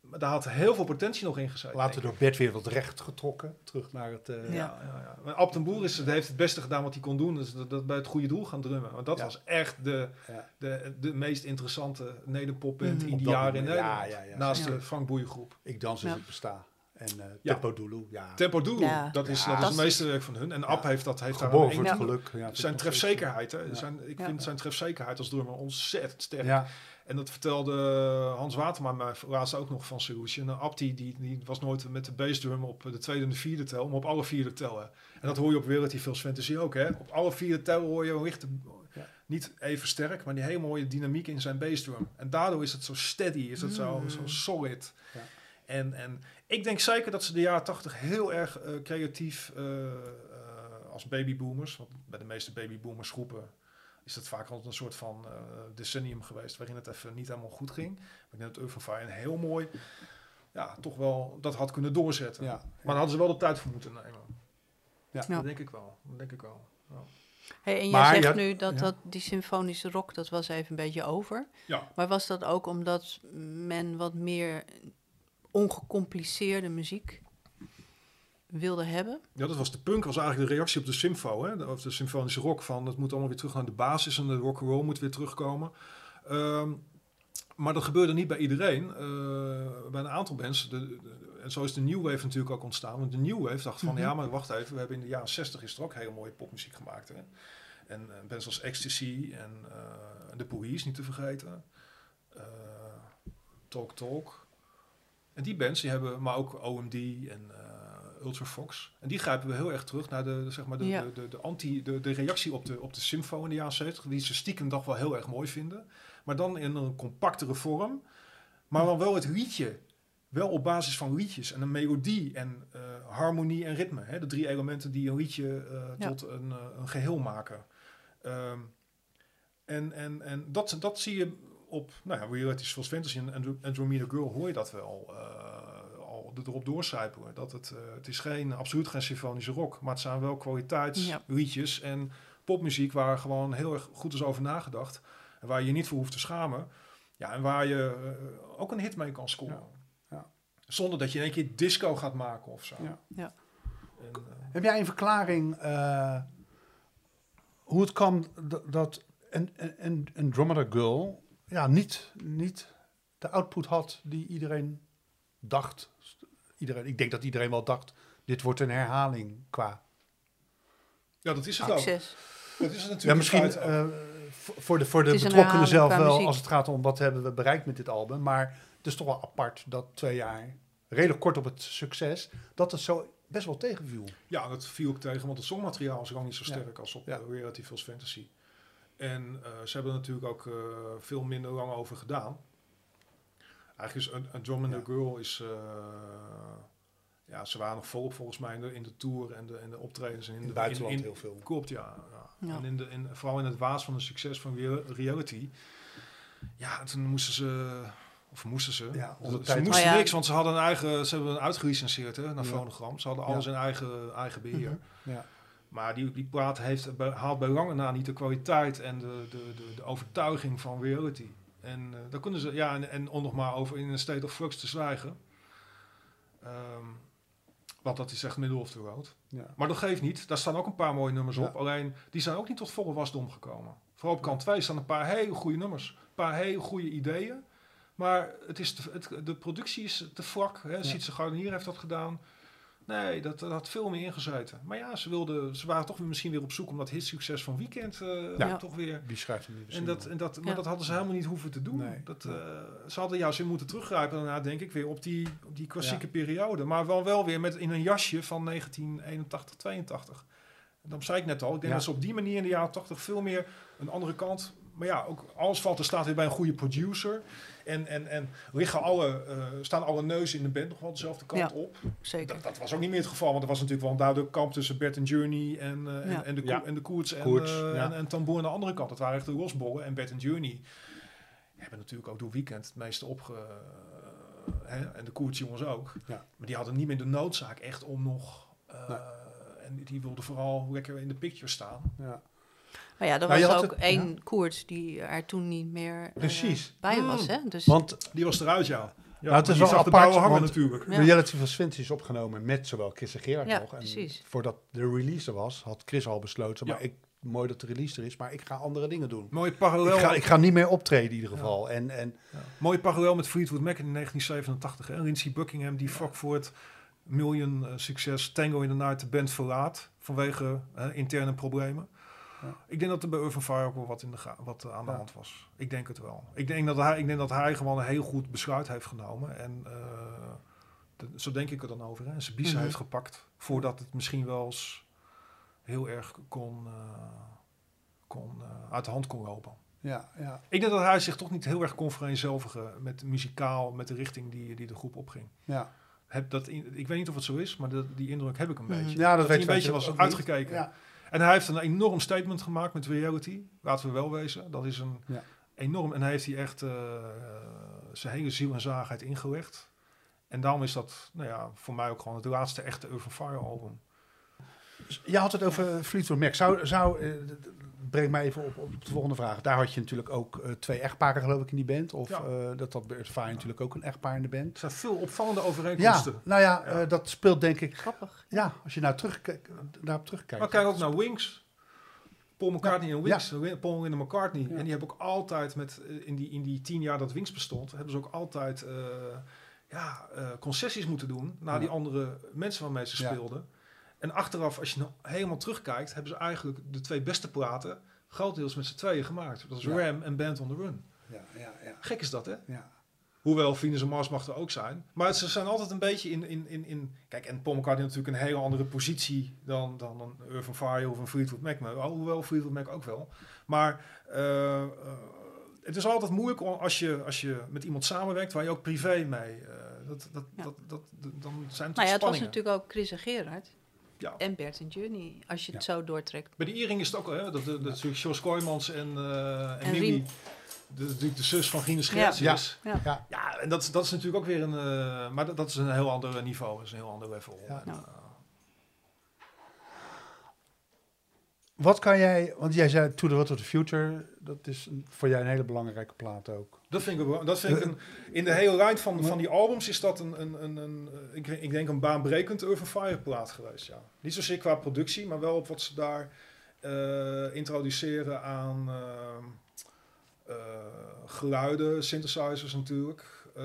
Speaker 2: maar daar had heel veel potentie nog in gezeten.
Speaker 1: Later door Bedwereld recht getrokken, terug naar het... eh,
Speaker 2: ik. ja, ja, ja. Den Boer is, heeft het beste gedaan wat hij kon doen. Dus dat, dat bij het goede doel gaan drummen. Want dat
Speaker 1: Ja.
Speaker 2: was echt de,
Speaker 1: Ja.
Speaker 2: de, de meest interessante nederpopband
Speaker 3: Mhm.
Speaker 2: in die jaren in
Speaker 1: moment, ja,
Speaker 2: Nederland.
Speaker 1: ja, ja.
Speaker 2: Naast
Speaker 3: Ja.
Speaker 2: de Frank Boeiengroep.
Speaker 1: Ik dans als
Speaker 3: Ja.
Speaker 1: ik besta. En eh
Speaker 2: Ja.
Speaker 1: Tempo Dulu, ja.
Speaker 2: Tempo Doel,
Speaker 3: Ja.
Speaker 2: dat is,
Speaker 1: Ja.
Speaker 2: dat is het
Speaker 3: Fantastisch.
Speaker 2: meesterwerk van hun. En Ab
Speaker 1: Ja.
Speaker 2: heeft dat heeft daar
Speaker 1: Geboren
Speaker 2: een
Speaker 1: voor het
Speaker 3: Ja.
Speaker 1: geluk. Ja, dat
Speaker 2: zijn trefzekerheid. Hè?
Speaker 1: Ja.
Speaker 2: Zijn, ik
Speaker 3: Ja.
Speaker 2: vind zijn trefzekerheid als drummer ontzettend sterk. En dat vertelde Hans Waterma mij laatst ook nog van Solution. En Abdi die, die was nooit met de bassdrum op de tweede en de vierde tel, maar op alle vierde tellen. En dat hoor je op Reality Feels Fantasy ook. Hè? Op alle vierde tellen hoor je een lichte,
Speaker 1: Ja.
Speaker 2: niet even sterk, maar die hele mooie dynamiek in zijn bassdrum. En daardoor is het zo steady, is het zo,
Speaker 3: Mm.
Speaker 2: zo solid.
Speaker 1: Ja.
Speaker 2: En, en ik denk zeker dat ze de jaren tachtig heel erg eh, creatief eh, eh, als babyboomers, want bij de meeste babyboomers groepen is het vaak altijd een soort van eh, decennium geweest waarin het even niet helemaal goed ging. Maar ik denk dat Fire een heel mooi, ja, toch wel dat had kunnen doorzetten.
Speaker 1: ja.
Speaker 2: Maar daar hadden ze wel de tijd voor moeten nemen.
Speaker 1: Ja.
Speaker 3: Ja.
Speaker 2: Dat denk ik wel. Dat denk ik wel. Ja.
Speaker 3: Hey, en jij
Speaker 1: Maar
Speaker 3: zegt
Speaker 1: ja-
Speaker 3: nu dat,
Speaker 1: ja.
Speaker 3: dat die symfonische rock, dat was even een beetje over.
Speaker 2: Ja.
Speaker 3: Maar was dat ook omdat men wat meer ongecompliceerde muziek wilde hebben?
Speaker 2: Ja, dat was de punk, was eigenlijk de reactie op de symfo, hè, de- of de symfonische rock. Van het moet allemaal weer terug naar de basis en de rock and roll moet weer terugkomen. Ehm, maar dat gebeurde niet bij iedereen. Eh, bij een aantal bands, de, de- en zo is de New Wave natuurlijk ook ontstaan. Want de New Wave dacht van,
Speaker 3: Mhm.
Speaker 2: ja, maar wacht even, we hebben in de jaren 60 is er ook hele mooie popmuziek gemaakt. Hè. En eh, bands als Ecstasy en eh de Police, niet te vergeten. Talk Talk. En die bands, die hebben, maar ook OMD en Ultrafox. En die grijpen we heel erg terug naar de, zeg maar de,
Speaker 3: Ja.
Speaker 2: de, de, de anti, de, de reactie op de, op de symfo in de jaren 70, die ze stiekem toch wel heel erg mooi vinden. Maar dan in een compactere vorm. Maar dan wel het liedje. Wel op basis van liedjes en een melodie en eh, harmonie en ritme. Hè? De drie elementen die een liedje eh,
Speaker 3: Ja.
Speaker 2: tot een, eh, een geheel maken. Ehm, en en, en dat, dat zie je op nou ja, Reality Falls Fantasy en Andro- Andromeda Girl hoor je dat wel erop doorcijpelen. Dat het, eh, het is geen, absoluut geen symfonische rock, maar het zijn wel kwaliteitsliedjes en popmuziek waar gewoon heel erg goed is over nagedacht. En waar je je niet voor hoeft te schamen. Ja, en waar je eh, ook een hit mee kan scoren.
Speaker 1: Ja. Ja.
Speaker 2: Zonder dat je in één keer disco gaat maken of zo.
Speaker 1: Ja.
Speaker 3: Ja.
Speaker 2: En, eh,
Speaker 1: Heb jij een verklaring eh, hoe het kwam dat, een, een, een Andromeda Girl ja, niet, niet de output had die iedereen dacht? Iedereen, ik denk dat iedereen wel dacht, dit wordt een herhaling qua...
Speaker 2: ja, dat is het ook.
Speaker 3: Succes.
Speaker 2: Dat is het natuurlijk
Speaker 1: Ja, misschien eh, voor de, voor de betrokkenen zelf wel,
Speaker 3: muziek.
Speaker 1: als het gaat om wat hebben we bereikt met dit album. Maar het is toch wel apart dat twee jaar redelijk kort op het succes, dat het zo best wel tegenviel.
Speaker 2: Ja, dat viel ook tegen, want het songmateriaal is lang niet zo
Speaker 1: Ja.
Speaker 2: sterk als op
Speaker 1: Ja.
Speaker 2: eh, Reality Fantasy. En eh, ze hebben er natuurlijk ook eh, veel minder lang over gedaan. Eigenlijk is A, A Drum and
Speaker 1: Ja.
Speaker 2: a Girl is... eh, ja, ze waren nog volop volgens mij in de, in de tour en de, en de optredens. En in,
Speaker 1: In
Speaker 2: de,
Speaker 1: het buitenland
Speaker 2: in- in-
Speaker 1: heel veel.
Speaker 2: Klopt, ja. ja.
Speaker 3: Ja.
Speaker 2: En, in de, in, vooral in het waas van het succes van rea- reality. Ja, toen moesten ze... Of moesten ze?
Speaker 1: Ja,
Speaker 2: ze, moesten
Speaker 3: Oh ja.
Speaker 2: niks, want ze hadden een eigen... Ze hebben een uitgelicenseerd hè, naar
Speaker 1: Ja.
Speaker 2: Phonogram. Ze hadden
Speaker 1: Ja.
Speaker 2: alles in eigen, eigen beheer.
Speaker 3: Mhm.
Speaker 1: Ja.
Speaker 2: Maar die, die plaat heeft, haalt bij lange na niet de kwaliteit en de, de, de, de overtuiging van reality. En eh daar kunnen ze, ja, en, en om nog maar over in een state of flux te zwijgen. Ehm, want dat is echt middle of the road.
Speaker 1: Ja.
Speaker 2: Maar dat geeft niet. Daar staan ook een paar mooie nummers
Speaker 1: Ja.
Speaker 2: op. Alleen, die zijn ook niet tot volle wasdom gekomen. Vooral op kant 2 staan een paar hele goede nummers. Een paar hele goede ideeën. Maar het is te- het, de productie is te vlak. Hè. Sietse Gardenier heeft dat gedaan. Nee, dat, dat had veel meer ingezeten. Maar ja, ze, wilden, ze waren toch weer misschien weer op zoek om dat hitsucces van Weekend eh,
Speaker 3: Ja.
Speaker 2: toch weer...
Speaker 1: Wie schrijft hem niet?
Speaker 2: En dat, en dat, maar
Speaker 3: Ja.
Speaker 2: dat hadden ze helemaal niet hoeven te doen.
Speaker 1: Nee.
Speaker 2: Dat, eh, ze hadden juist weer moeten teruggrijpen daarna, denk ik, weer op die, op die klassieke
Speaker 1: Ja.
Speaker 2: periode. Maar wel, wel weer met, in een jasje van 1981, 82. En dan zei ik net al, ik denk
Speaker 1: Ja.
Speaker 2: dat ze op die manier in de jaren 80 veel meer een andere kant... Maar ja, ook alles valt er staat weer bij een goede producer. En, en, en liggen alle, eh, staan alle neuzen in de band nog wel dezelfde kant
Speaker 3: Ja.
Speaker 2: op.
Speaker 3: Zeker.
Speaker 2: Dat, dat was ook niet meer het geval, want er was natuurlijk wel een duidelijk kamp tussen Bert en Journey en, eh,
Speaker 3: Ja.
Speaker 2: en, en de,
Speaker 1: Ja.
Speaker 2: En de Koerts en,
Speaker 1: Koerts,
Speaker 2: eh, en, en Tamboer aan de andere kant. Dat waren echt de losbollen. En Bert en Journey hebben natuurlijk ook door weekend het meeste opge... hè, en de Koerts jongens ook.
Speaker 1: Ja.
Speaker 2: Maar die hadden niet meer de noodzaak echt om nog... eh,
Speaker 1: Nee.
Speaker 2: En die wilden vooral lekker in de picture staan.
Speaker 1: Ja.
Speaker 3: Maar ja, er
Speaker 1: Nou,
Speaker 3: was ook
Speaker 1: het-
Speaker 3: één koers die er toen niet meer eh,
Speaker 1: Precies.
Speaker 3: bij
Speaker 2: Mm.
Speaker 3: was. Hè? Dus,
Speaker 1: Want
Speaker 2: Die was eruit, ja. ja
Speaker 1: Nou, het is
Speaker 2: die
Speaker 1: wel
Speaker 2: de
Speaker 1: apart,
Speaker 2: hangen
Speaker 1: want-
Speaker 2: natuurlijk.
Speaker 3: Ja.
Speaker 1: Reality was Fantasy is opgenomen met zowel Chris en Gerard
Speaker 3: Ja,
Speaker 1: nog. En
Speaker 3: precies.
Speaker 1: voordat de release er was, had Chris al besloten. Maar
Speaker 2: Ja.
Speaker 1: ik, mooi dat de release er is, maar ik ga andere dingen doen.
Speaker 2: Mooi
Speaker 1: Ik
Speaker 2: parallel,
Speaker 1: ga, ik ga niet meer optreden in ieder geval. En, en
Speaker 2: Ja. Mooi parallel met Fleetwood Mac in 1987. Hè? Lindsey Buckingham die vlak voor het miljoen eh, succes Tango in the Night de band verlaat. Vanwege eh, interne problemen. Ik denk dat er bij Urban Fire ook wel wat, in de wat eh, aan de hand was. Ik denk het wel. Ik denk dat hij, ik denk dat hij gewoon een heel goed besluit heeft genomen. En eh, de- zo denk ik er dan over. Hè? En zijn biezen
Speaker 3: Mhm.
Speaker 2: heeft gepakt. Voordat het misschien wel eens heel erg kon, eh, kon, uit de hand kon lopen.
Speaker 1: ja, ja,
Speaker 2: Ik denk dat hij zich toch niet heel erg kon vereenzelvigen met muzikaal, met de richting die, die de groep opging.
Speaker 1: ja.
Speaker 2: Heb dat in- ik weet niet of het zo is, maar dat, die indruk heb ik een
Speaker 3: Mhm.
Speaker 2: beetje.
Speaker 1: ja, dat,
Speaker 2: dat
Speaker 1: weet
Speaker 2: hij een beetje was uitgekeken.
Speaker 1: Ja.
Speaker 2: En hij heeft een enorm statement gemaakt met reality. Laten we wel wezen. Dat is een
Speaker 1: Ja.
Speaker 2: enorm. En hij heeft hij echt eh, zijn hele ziel en zaligheid ingelegd. En daarom is dat, nou ja, voor mij ook gewoon het laatste echte Urban Fire album.
Speaker 1: Je had het over Fleetwood Mac. Zou, zou, breng mij even op, op de volgende vraag. Daar had je natuurlijk ook eh, twee echtparen geloof ik in die band. Of
Speaker 2: Ja.
Speaker 1: eh, dat had Bert Fire natuurlijk ook een echtpaar in de band.
Speaker 2: Er zijn veel opvallende
Speaker 1: Ja,
Speaker 2: overeenkomsten.
Speaker 1: nou ja,
Speaker 2: Ja.
Speaker 1: eh, dat speelt denk ik...
Speaker 3: grappig.
Speaker 1: Ja, als je nou terugkijkt, daarop terugkijkt.
Speaker 2: Maar kijk ook naar Wings. Paul McCartney en Wings.
Speaker 1: Ja.
Speaker 2: Win- Paul en McCartney.
Speaker 1: Ja.
Speaker 2: En die hebben ook altijd met, in, die, in die tien jaar dat Wings bestond, hebben ze ook altijd eh, ja, eh, concessies moeten doen naar
Speaker 1: Ja.
Speaker 2: die andere mensen waarmee ze
Speaker 1: Ja.
Speaker 2: speelden. En achteraf, als je nou helemaal terugkijkt, hebben ze eigenlijk de twee beste platen grotendeels met z'n tweeën gemaakt. Dat is
Speaker 1: Ja.
Speaker 2: Ram en Band on the Run.
Speaker 1: Ja, ja, ja.
Speaker 2: Gek is dat, hè?
Speaker 1: ja.
Speaker 2: Hoewel Venus en Mars mag er ook zijn. Maar ze zijn altijd een beetje in... in, in, in kijk, en Paul McCartney natuurlijk een hele andere positie dan, dan een Urban Fire of een Fleetwood Mac. Maar, hoewel Fleetwood Mac ook wel. Maar eh, eh, het is altijd moeilijk om- als je, als je met iemand samenwerkt waar je ook privé mee... eh, dat, dat,
Speaker 3: Ja.
Speaker 2: dat, dat, dat- dan zijn het
Speaker 3: Nou ja, het was natuurlijk ook Chris en Gerard.
Speaker 2: Ja.
Speaker 3: En Bert en Journey, als je het zo doortrekt.
Speaker 2: Bij de Iering is het ook al, hè? Dat, dat, natuurlijk Jos Kooijmans en, eh en,
Speaker 3: En.
Speaker 2: De, natuurlijk de zus van
Speaker 3: Ja.
Speaker 2: Gertjes.
Speaker 3: Ja.
Speaker 1: Ja.
Speaker 2: Ja, en dat, dat is natuurlijk ook weer een... eh, maar dat, dat is een heel ander niveau, dat is een heel ander level.
Speaker 1: Ja.
Speaker 2: En,
Speaker 3: Ja.
Speaker 2: eh,
Speaker 1: Wat kan jij, want jij zei To the World of the Future, dat is een- voor jij een hele belangrijke plaat ook.
Speaker 2: Dat vind ik, dat vind ik een, in de hele lijn van, van die albums is dat een, een, een, een eh, ik, ik denk een baanbrekend Urban Fire plaat geweest, ja. Niet zozeer qua productie, maar wel op wat ze daar eh, introduceren aan eh, eh, geluiden, synthesizers natuurlijk. Eh,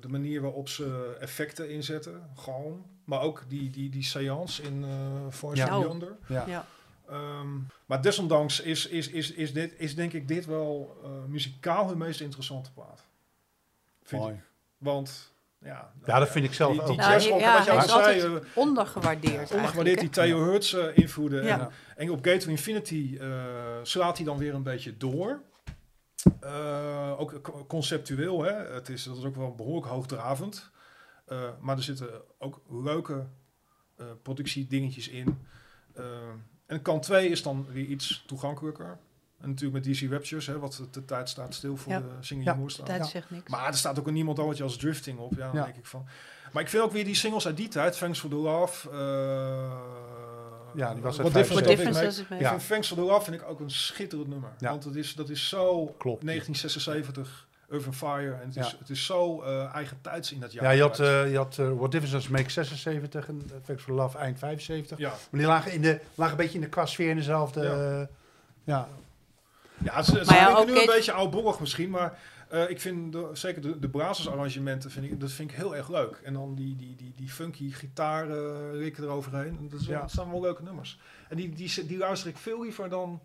Speaker 2: de manier waarop ze effecten inzetten, gewoon. Maar ook die, die, die seance in eh Forest
Speaker 1: Ja.
Speaker 2: Beyonder.
Speaker 1: Ja.
Speaker 3: Ja.
Speaker 2: Ehm, maar desondanks is, is, is, is, dit, is denk ik dit wel eh, muzikaal hun meest interessante plaat. Vind ik.
Speaker 1: Mooi.
Speaker 2: Want Ja,
Speaker 1: Ja, dat vind ik zelf
Speaker 2: die,
Speaker 1: ook.
Speaker 2: Die
Speaker 3: Nou,
Speaker 2: jazzrock,
Speaker 3: ja,
Speaker 2: wat je
Speaker 3: hij
Speaker 2: al
Speaker 3: is
Speaker 2: zei,
Speaker 3: altijd
Speaker 2: eh,
Speaker 3: ondergewaardeerd
Speaker 2: ongewaardeerd die. Theo Hertz eh, invloeden.
Speaker 3: Ja.
Speaker 2: En, en op Gate to Infinity eh, slaat hij dan weer een beetje door. Eh, ook co- conceptueel, hè. Het is, dat is ook wel behoorlijk hoogdravend. Eh, maar er zitten ook leuke eh productiedingetjes in. Eh, en kant 2 is dan weer iets toegankelijker. En natuurlijk met DC Raptures, hè, wat de tijd staat stil voor
Speaker 3: Ja.
Speaker 2: de Singing
Speaker 1: Ja. Ja.
Speaker 3: zegt niks.
Speaker 2: Maar er staat ook een niemand anders als drifting op. Ja, denk ik van. Maar ik vind ook weer die singles uit die tijd, Thanks for the Love. eh,
Speaker 1: Ja, die was uit
Speaker 2: What
Speaker 1: 75.
Speaker 2: Difference
Speaker 3: difference?
Speaker 2: Ik
Speaker 1: Ja.
Speaker 2: vind Thanks for the Love vind ik ook een schitterend nummer.
Speaker 1: Ja.
Speaker 2: Want het is, dat is zo
Speaker 1: Klopt.
Speaker 2: 1976, Urban Fire. En het is,
Speaker 1: Ja.
Speaker 2: het is zo eh eigen tijds in dat jaar.
Speaker 1: Ja, je had, eh, je had eh, What Difference Does It Make 76 en uh, Thanks for Love eind 75.
Speaker 2: ja.
Speaker 1: Maar die lagen, in de, lagen een beetje in de qua sfeer in dezelfde...
Speaker 2: Ja.
Speaker 1: ja.
Speaker 2: Ja, klinkt
Speaker 3: ook
Speaker 2: nu een beetje oudbollig misschien, maar eh, ik vind de, zeker de, de basisarrangementen vind ik, dat vind ik heel erg leuk. En dan die, die, die, die funky gitaarrikken eroverheen, dat, is dat staan wel leuke nummers. En die, die, die luister ik veel liever dan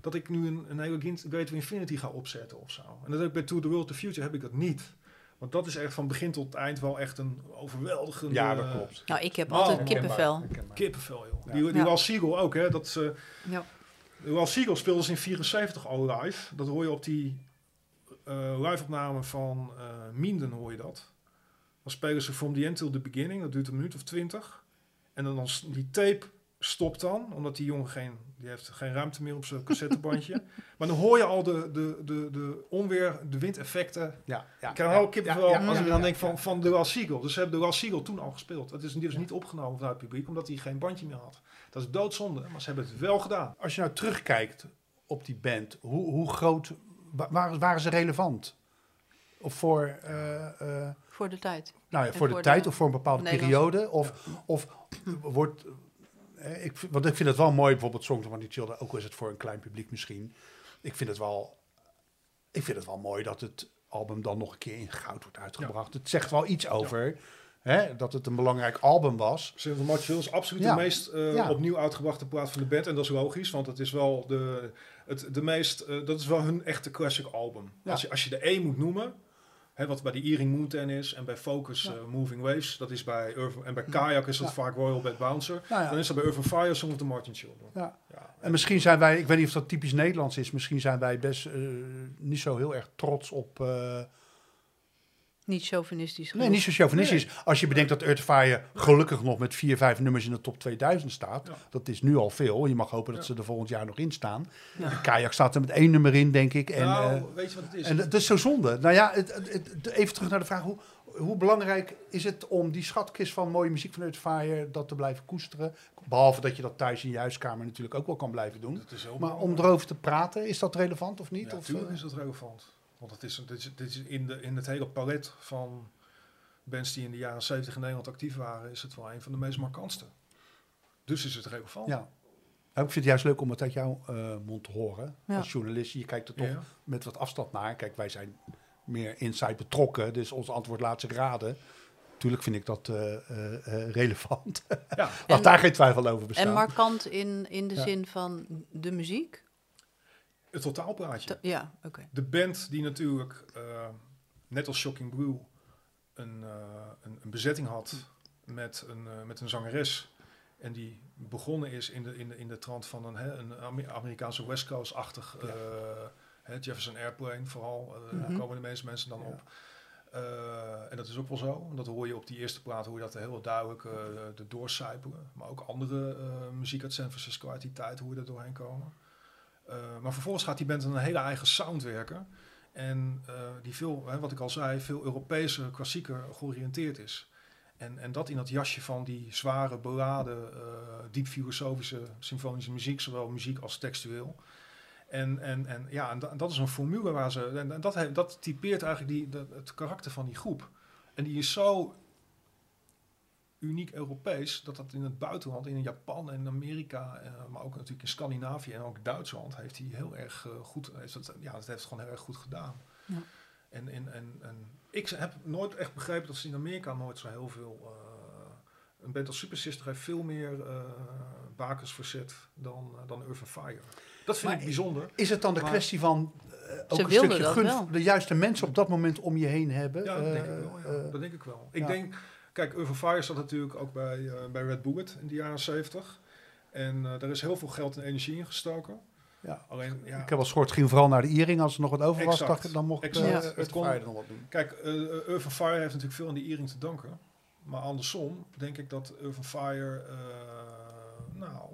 Speaker 2: dat ik nu een, een hele to Infinity ga opzetten of zo. En dat heb ik bij To The World, The Future heb ik dat niet. Want dat is echt van begin tot eind wel echt een overweldigende...
Speaker 1: ja, dat klopt.
Speaker 3: Nou, ik heb
Speaker 2: Oh,
Speaker 3: altijd kippenvel.
Speaker 2: Kippenvel, joh.
Speaker 1: Ja.
Speaker 2: Die, die
Speaker 3: Ja.
Speaker 2: Last Siegel ook, hè. Dat, eh
Speaker 3: Ja.
Speaker 2: Last Siegel speelde ze in 74 al live. Dat hoor je op die eh live-opname van eh Minden, hoor je dat. Dan spelen ze From the End Till the Beginning. Dat duurt een minuut of twintig. En dan, dan die tape stopt dan, omdat die jongen geen, die heeft geen ruimte meer op zijn cassettebandje. maar dan hoor je al de, de, de, de onweer, de windeffecten.
Speaker 1: Ja, ja,
Speaker 2: Ik krijg
Speaker 1: ja,
Speaker 2: wel kippenvel
Speaker 1: ja, ja,
Speaker 2: als
Speaker 1: ja,
Speaker 2: ik dan
Speaker 1: ja,
Speaker 2: denk van,
Speaker 1: ja.
Speaker 2: van de Last Siegel. Dus ze hebben de Last Siegel toen al gespeeld. Het is dus niet opgenomen vanuit het publiek, omdat hij geen bandje meer had. Dat is doodzonde, maar ze hebben het wel gedaan.
Speaker 1: Als je nou terugkijkt op die band, hoe, hoe groot wa- waren, waren ze relevant? Of voor, eh, eh,
Speaker 3: Voor de tijd.
Speaker 1: nou ja, voor de
Speaker 3: voor
Speaker 1: tijd
Speaker 3: de
Speaker 1: of voor een bepaalde periode? Of, of wordt. Eh, ik, vind- want ik vind het wel mooi, bijvoorbeeld Songs van die Children, ook al is het voor een klein publiek misschien. Ik vind het wel, ik vind het wel mooi dat het album dan nog een keer in goud wordt uitgebracht. Het zegt wel iets over hè, dat het een belangrijk album was.
Speaker 2: Silver March is absoluut
Speaker 1: Ja.
Speaker 2: de meest eh,
Speaker 1: Ja.
Speaker 2: opnieuw uitgebrachte plaat van de band. En dat is logisch, want het is wel de, het, de meest, eh, dat is wel hun echte classic album.
Speaker 1: Ja.
Speaker 2: Als, je, als je de één moet noemen, hè, wat bij de Earring Mountain is en bij Focus
Speaker 1: Ja.
Speaker 2: eh, Moving Waves, dat is bij Urban, en bij Kayak is dat
Speaker 1: Ja.
Speaker 2: vaak Royal Bad Bouncer.
Speaker 1: Nou
Speaker 2: Dan is dat bij Urban Fire Song of the Martin Children.
Speaker 1: ja.
Speaker 2: Ja.
Speaker 1: En misschien zijn wij, ik weet niet of dat typisch Nederlands is, misschien zijn wij best eh, niet zo heel erg trots op. eh,
Speaker 3: Niet chauvinistisch
Speaker 1: nee, niet zo chauvinistisch. Als je bedenkt dat Earth Fire gelukkig nog met vier, vijf nummers in de top 2000 staat.
Speaker 2: Ja.
Speaker 1: Dat is nu al veel. Je mag hopen dat
Speaker 2: Ja.
Speaker 1: ze er volgend jaar nog in staan.
Speaker 3: Ja.
Speaker 1: Kajak staat er met één nummer in, denk ik. En,
Speaker 2: nou,
Speaker 1: eh,
Speaker 2: weet je wat het is?
Speaker 1: en dat is zo zonde. Nou ja, het, het- het- even terug naar de vraag. Hoe, hoe belangrijk is het om die schatkist van mooie muziek van Earth Fire, dat te blijven koesteren? Behalve dat je dat thuis in je huiskamer natuurlijk ook wel kan blijven doen.
Speaker 2: dat is heel
Speaker 1: Maar om erover te praten, is dat relevant of niet?
Speaker 2: Ja,
Speaker 1: of,
Speaker 2: natuurlijk
Speaker 1: eh,
Speaker 2: is dat relevant. Want het is, dit is, dit is in, de, in het hele palet van bands die in de jaren 70 in Nederland actief waren, is het wel een van de meest markantste. Dus is het relevant.
Speaker 1: Ja. Ik vind het juist leuk om het uit jouw eh, mond te horen.
Speaker 3: Ja.
Speaker 1: Als journalist, je kijkt er toch
Speaker 2: Ja.
Speaker 1: met wat afstand naar. Kijk, wij zijn meer inside betrokken, dus ons antwoord laat zich raden. Tuurlijk vind ik dat eh, eh, relevant.
Speaker 2: Ja.
Speaker 1: Laat
Speaker 3: En-
Speaker 1: daar geen twijfel over bestaan.
Speaker 3: En markant in, in de
Speaker 1: Ja.
Speaker 3: zin van de muziek?
Speaker 2: Het totaalplaatje.
Speaker 3: Ja, oké.
Speaker 2: De band die natuurlijk, eh, net als Shocking Blue, een, eh, een, een bezetting had met een, eh, met een zangeres. En die begonnen is in de, in de, in de trant van een, hè, een Amer- Amerikaanse West Coast-achtig
Speaker 1: Ja.
Speaker 2: hè, Jefferson Airplane vooral. Daar
Speaker 3: Mhm.
Speaker 2: komen de meeste mensen dan
Speaker 1: Ja.
Speaker 2: op. En dat is ook wel zo. Dat hoor je op die eerste plaat hoor je dat heel duidelijk de doorcijpelen. Maar ook andere eh, muziek uit San Francisco uit die tijd hoor je er doorheen komen. Eh, maar vervolgens gaat die band een hele eigen sound werken. En eh, die veel, hè, wat ik al zei, veel Europese klassieker georiënteerd is. En, en dat in dat jasje van die zware, beladen, eh, diep filosofische symfonische muziek, zowel muziek als textueel. En, en, en ja, en da- dat is een formule waar ze. En, dat, dat typeert eigenlijk die, dat, het karakter van die groep. En die is zo uniek Europees dat dat in het buitenland, in Japan en Amerika, eh, maar ook natuurlijk in Scandinavië en ook Duitsland, heeft hij heel erg eh, goed. Heeft dat, ja, dat heeft het gewoon heel erg goed gedaan.
Speaker 3: Ja.
Speaker 2: En, en, en, en ik heb nooit echt begrepen dat ze in Amerika nooit zo heel veel. eh, een band als Super Sister heeft veel meer eh bakens verzet dan, eh, dan Urban Fire. Dat vind
Speaker 1: Maar
Speaker 2: ik bijzonder.
Speaker 1: Is het dan de
Speaker 2: Maar-
Speaker 1: kwestie van eh, ook
Speaker 3: Ze
Speaker 1: een stukje gunst, de juiste mensen op dat moment om je heen hebben?
Speaker 2: Ja, dat denk ik
Speaker 1: Eh,
Speaker 2: wel. Ja.
Speaker 1: eh,
Speaker 2: dat denk ik wel. Ik
Speaker 1: ja.
Speaker 2: denk, kijk, Urban Fire zat natuurlijk ook bij, eh, bij Red Bullet in de jaren 70. En eh daar is heel veel geld en energie in gestoken.
Speaker 1: ja.
Speaker 2: Alleen, ja,
Speaker 1: Ik heb al gehoord, het ging vooral naar de Iering. Als er nog wat over was,
Speaker 2: Exact.
Speaker 1: dacht ik, dan mocht
Speaker 2: Exact.
Speaker 1: eh,
Speaker 3: Ja.
Speaker 1: het
Speaker 2: Het kon-
Speaker 1: Fire er nog wat doen.
Speaker 2: Kijk, Urban Fire heeft natuurlijk veel aan die Iering te danken. Maar andersom denk ik dat Urban Fire, eh, nou,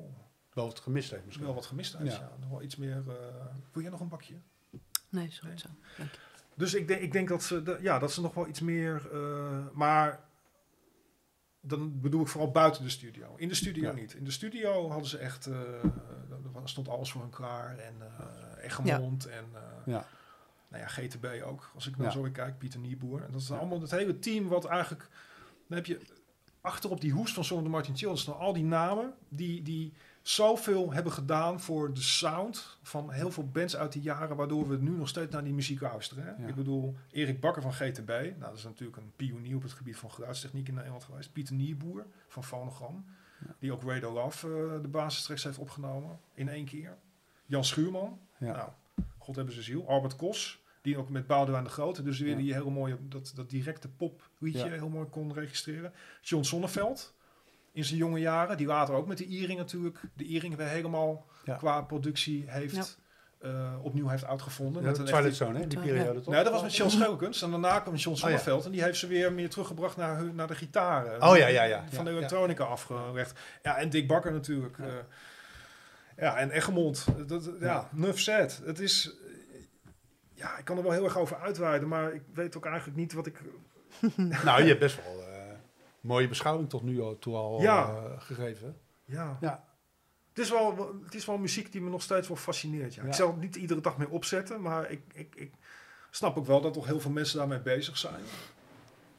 Speaker 1: Wel wat gemist heeft misschien.
Speaker 2: wel wat gemist heeft.
Speaker 1: Ja.
Speaker 2: Ja. Nog wel iets meer. eh, wil jij nog een bakje?
Speaker 3: Nee,
Speaker 2: Nee.
Speaker 3: zo. Dank je.
Speaker 2: Dus ik denk, ik denk dat, ze, de- ja, dat ze nog wel iets meer. eh, maar dan bedoel ik vooral buiten de studio. In de studio
Speaker 1: Ja.
Speaker 2: niet. In de studio hadden ze echt. eh, er stond alles voor hun klaar. En uh, Egmond en. eh,
Speaker 1: Ja.
Speaker 2: Nou ja, GTB ook. Als ik nou
Speaker 1: Ja.
Speaker 2: zo weer kijk, Pieter Nieboer. En dat is allemaal het hele team wat eigenlijk... Dan heb je achterop die hoes van Song de Martin Childers... dan al die namen die, die zoveel hebben gedaan voor de sound... van heel veel bands uit die jaren... waardoor we nu nog steeds naar die muziek luisteren. Hè?
Speaker 1: Ja.
Speaker 2: Ik bedoel, Erik Bakker van GTB. Nou, dat is natuurlijk een pionier op het gebied van geluidstechniek in Nederland geweest. Pieter Nieboer van Phonogram.
Speaker 1: Ja.
Speaker 2: Die ook Radio Love eh, de basistracks heeft opgenomen. In één keer. Jan Schuurman.
Speaker 1: Ja.
Speaker 2: Nou, God hebben ze ziel. Albert Kos, die ook met Boudewijn de Grote, dus weer die hele mooie, dat, dat directe popliedje heel mooi kon registreren. John Sonneveld, in zijn jonge jaren, die later ook met de Iering natuurlijk, de Iering weer helemaal
Speaker 1: Ja.
Speaker 2: qua productie heeft, eh, opnieuw heeft uitgevonden.
Speaker 1: Ja,
Speaker 2: met
Speaker 1: Twilight
Speaker 2: echte-
Speaker 1: Zone, hè? Die
Speaker 3: Ja.
Speaker 1: periode toch?
Speaker 2: Nee, dat was met John Scheukens. En daarna kwam John
Speaker 1: ja.
Speaker 2: Sonneveld. En die heeft ze weer meer teruggebracht naar, hun- naar de gitaren.
Speaker 1: Oh ja, ja, ja.
Speaker 2: Van de
Speaker 1: Ja,
Speaker 2: elektronica afgelegd. Ja, en Dick Bakker natuurlijk.
Speaker 1: Ja.
Speaker 2: Ja, ja en Egmond. Dat, ja,
Speaker 1: Ja.
Speaker 2: nuff said. Het is... eh, Ja, ik kan er wel heel erg over uitweiden. Maar ik weet ook eigenlijk niet wat ik...
Speaker 1: Nou, je hebt best wel eh, mooie beschouwing tot nu toe al
Speaker 2: Ja.
Speaker 1: eh, gegeven.
Speaker 2: Ja.
Speaker 1: Ja.
Speaker 2: Het is, wel, het is wel muziek die me nog steeds wel fascineert. Ja. Ik zal het niet iedere dag meer opzetten. Maar ik, ik, ik snap ook wel dat toch heel veel mensen daarmee bezig zijn.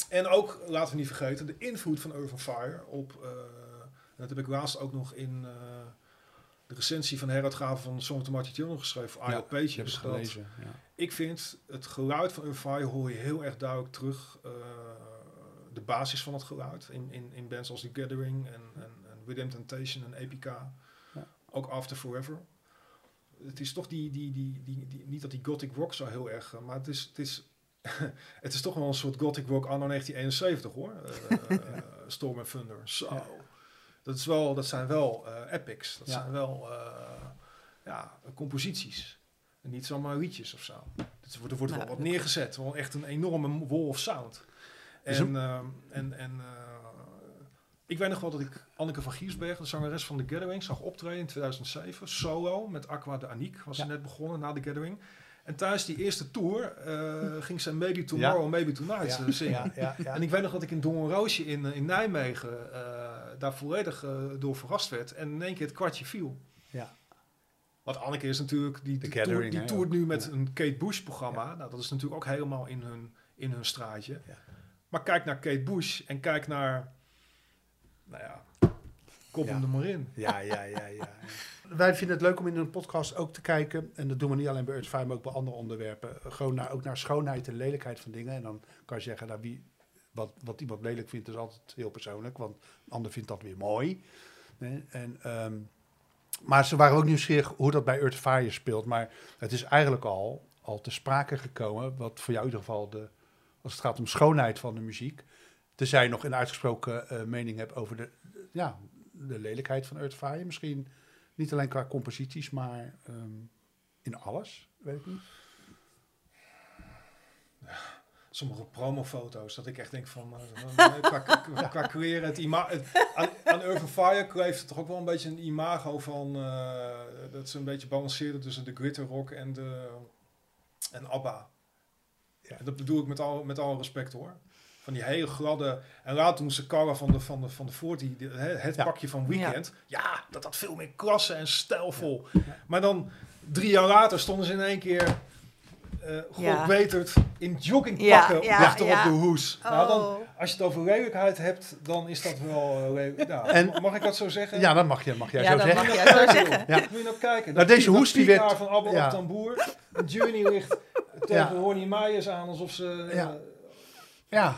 Speaker 2: En ook, laten we niet vergeten, de invloed van Urban Fire op... eh, dat heb ik laatst ook nog in... eh, de recensie van heruitgave van Song of the Children geschreven,
Speaker 1: Ja,
Speaker 2: I.L. Page.
Speaker 1: Je hebt het
Speaker 2: dat-
Speaker 1: gelezen. Ja.
Speaker 2: Ik vind het geluid van Urban Fire hoor je heel erg duidelijk terug. De basis van het geluid in, in, in bands als The Gathering en, en, en Within Temptation en Epica.
Speaker 1: Ja.
Speaker 2: Ook After Forever. Het is toch die, die, die, die, die, niet dat die gothic rock zo heel erg, eh, maar het is, het is, het is toch wel een soort gothic rock anno 1971 hoor. Eh, eh, Storm and Thunder. Zo.
Speaker 1: Ja.
Speaker 2: Dat, is wel, dat zijn wel epics. Dat
Speaker 1: Ja.
Speaker 2: zijn wel ja, composities. En niet zomaar liedjes of zo. Het wordt, er wordt
Speaker 3: Nou,
Speaker 2: wel wat neergezet. Wel echt een enorme wall of sound.
Speaker 1: Is
Speaker 2: En, ehm, en, en eh, ik weet nog wel dat ik Anneke van Giersberg, de zangeres van The Gathering, zag optreden in 2007. Solo met Aqua de Aniek was ze net begonnen na The Gathering. En tijdens die eerste tour eh, ging ze Maybe Tomorrow, Maybe Tonight
Speaker 1: Ja.
Speaker 2: eh, zingen.
Speaker 1: Ja.
Speaker 2: En ik weet nog dat ik in Don Roosje in, in Nijmegen daar volledig door verrast werd. En in één keer het kwartje viel.
Speaker 1: Ja.
Speaker 2: Want Anneke is natuurlijk, die, die, toert, die toert nu met een Kate Bush programma. Nou, dat is natuurlijk ook helemaal in hun, in hun straatje. Maar kijk naar Kate Bush en kijk naar, nou ja, kop hem
Speaker 1: Ja.
Speaker 2: er maar in.
Speaker 1: Ja, ja, ja, ja. Wij vinden het leuk om in een podcast ook te kijken. En dat doen we niet alleen bij Earth Fire, maar ook bij andere onderwerpen. Gewoon naar, ook naar schoonheid en lelijkheid van dingen. En dan kan je zeggen, nou, wie, wat, wat iemand lelijk vindt, is altijd heel persoonlijk. Want een ander vindt dat weer mooi. Nee? En, ehm, maar ze waren ook nieuwsgierig hoe dat bij Earth Fire speelt. Maar het is eigenlijk al, al te sprake gekomen, wat voor jou in ieder geval, de, als het gaat om schoonheid van de muziek. Tenzij je nog een uitgesproken eh, mening hebt over de, ja, de lelijkheid van Earth Fire. Misschien niet alleen qua composities, maar ehm, in alles. Weet ik niet.
Speaker 2: Sommige promofoto's, dat ik echt denk van, eh, qua, qua, qua kleren, het ima het, aan, aan Urban Fire kleeft het toch ook wel een beetje een imago van, eh, dat ze een beetje balanceerden tussen de glitter rock en de, en ABBA. En dat bedoel ik met al, met alle respect hoor. Van die hele gladde, en laat toen ze Cara van de, van de, van de Voort, die, het
Speaker 1: Ja.
Speaker 2: pakje van Weekend, ja. dat had veel meer klasse en stijlvol.
Speaker 1: Ja.
Speaker 2: Maar dan, drie jaar later, stonden ze in één keer, eh God
Speaker 3: Ja.
Speaker 2: weet het, in joggingpakken
Speaker 3: Ja, ja,
Speaker 2: achter
Speaker 3: ja.
Speaker 2: op de hoes. Nou, dan,
Speaker 3: Oh.
Speaker 2: als je het over lelijkheid hebt, dan is dat wel eh. Nou,
Speaker 1: En-
Speaker 2: mag ik dat zo zeggen?
Speaker 1: Ja, dat mag, je, mag jij
Speaker 3: Ja,
Speaker 1: zo
Speaker 3: dat
Speaker 1: zeggen.
Speaker 3: mag jij zo zeggen.
Speaker 1: Ja.
Speaker 2: Moet je nou kijken.
Speaker 1: Nou,
Speaker 2: Dat-
Speaker 1: deze
Speaker 2: dat
Speaker 1: hoes die werd-
Speaker 2: van Abba
Speaker 1: ja.
Speaker 2: op tamboer. Journey ligt tegen
Speaker 1: Ja.
Speaker 2: Ronnie Meijers aan alsof ze... eh,
Speaker 1: Ja. Ja,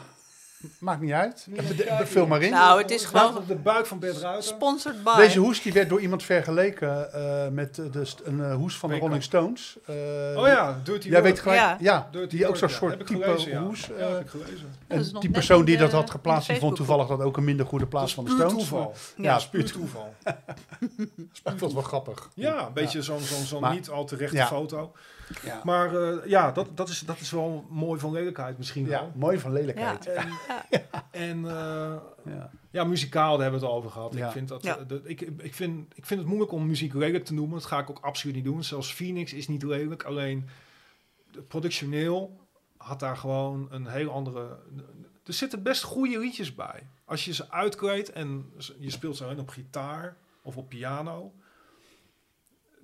Speaker 1: Maakt niet uit.
Speaker 2: Kijken,
Speaker 1: Vul maar in.
Speaker 3: Nou, het is gewoon-
Speaker 2: op de buik van Bert Ruiter.
Speaker 3: Sponsored by.
Speaker 1: Deze hoes die werd door iemand vergeleken eh, met de st- een eh, hoes van de. Rolling Stones. Eh,
Speaker 2: Oh ja, Dirty
Speaker 1: Jij weet gelijk, ja,
Speaker 3: Ja.
Speaker 2: Dirty
Speaker 1: die ook zo'n
Speaker 2: ja.
Speaker 1: soort type
Speaker 2: gelezen, ja.
Speaker 1: hoes.
Speaker 2: Ja,
Speaker 1: eh,
Speaker 2: heb ik gelezen.
Speaker 3: Dat is
Speaker 1: en die persoon die
Speaker 3: de-
Speaker 1: dat had geplaatst, die vond toevallig dat ook een minder goede
Speaker 2: Dat
Speaker 1: plaats
Speaker 2: is
Speaker 1: van de
Speaker 2: puur
Speaker 1: Stones.
Speaker 2: toeval.
Speaker 1: Ja,
Speaker 2: Dat is puur toeval.
Speaker 1: Ik vond het wel grappig.
Speaker 2: Ja, een beetje zo'n zo'n zo'n
Speaker 1: Maar-
Speaker 2: niet al te rechte
Speaker 1: Ja.
Speaker 2: foto.
Speaker 1: Ja.
Speaker 2: Maar eh, ja, dat, dat, is, dat is wel mooi van lelijkheid misschien
Speaker 1: Ja,
Speaker 2: wel.
Speaker 1: mooi van lelijkheid.
Speaker 2: En, en eh,
Speaker 1: Ja.
Speaker 2: ja, muzikaal, daar hebben we het al over gehad.
Speaker 1: Ja.
Speaker 2: Ik, vind dat,
Speaker 3: Ja.
Speaker 2: eh, dat- ik, ik, vind, ik vind het moeilijk om muziek lelijk te noemen. Dat ga ik ook absoluut niet doen. Zelfs Phoenix is niet lelijk. Alleen productioneel had daar gewoon een heel andere... Er zitten best goede liedjes bij. Als je ze uitkleedt en je speelt ze alleen op gitaar of op piano...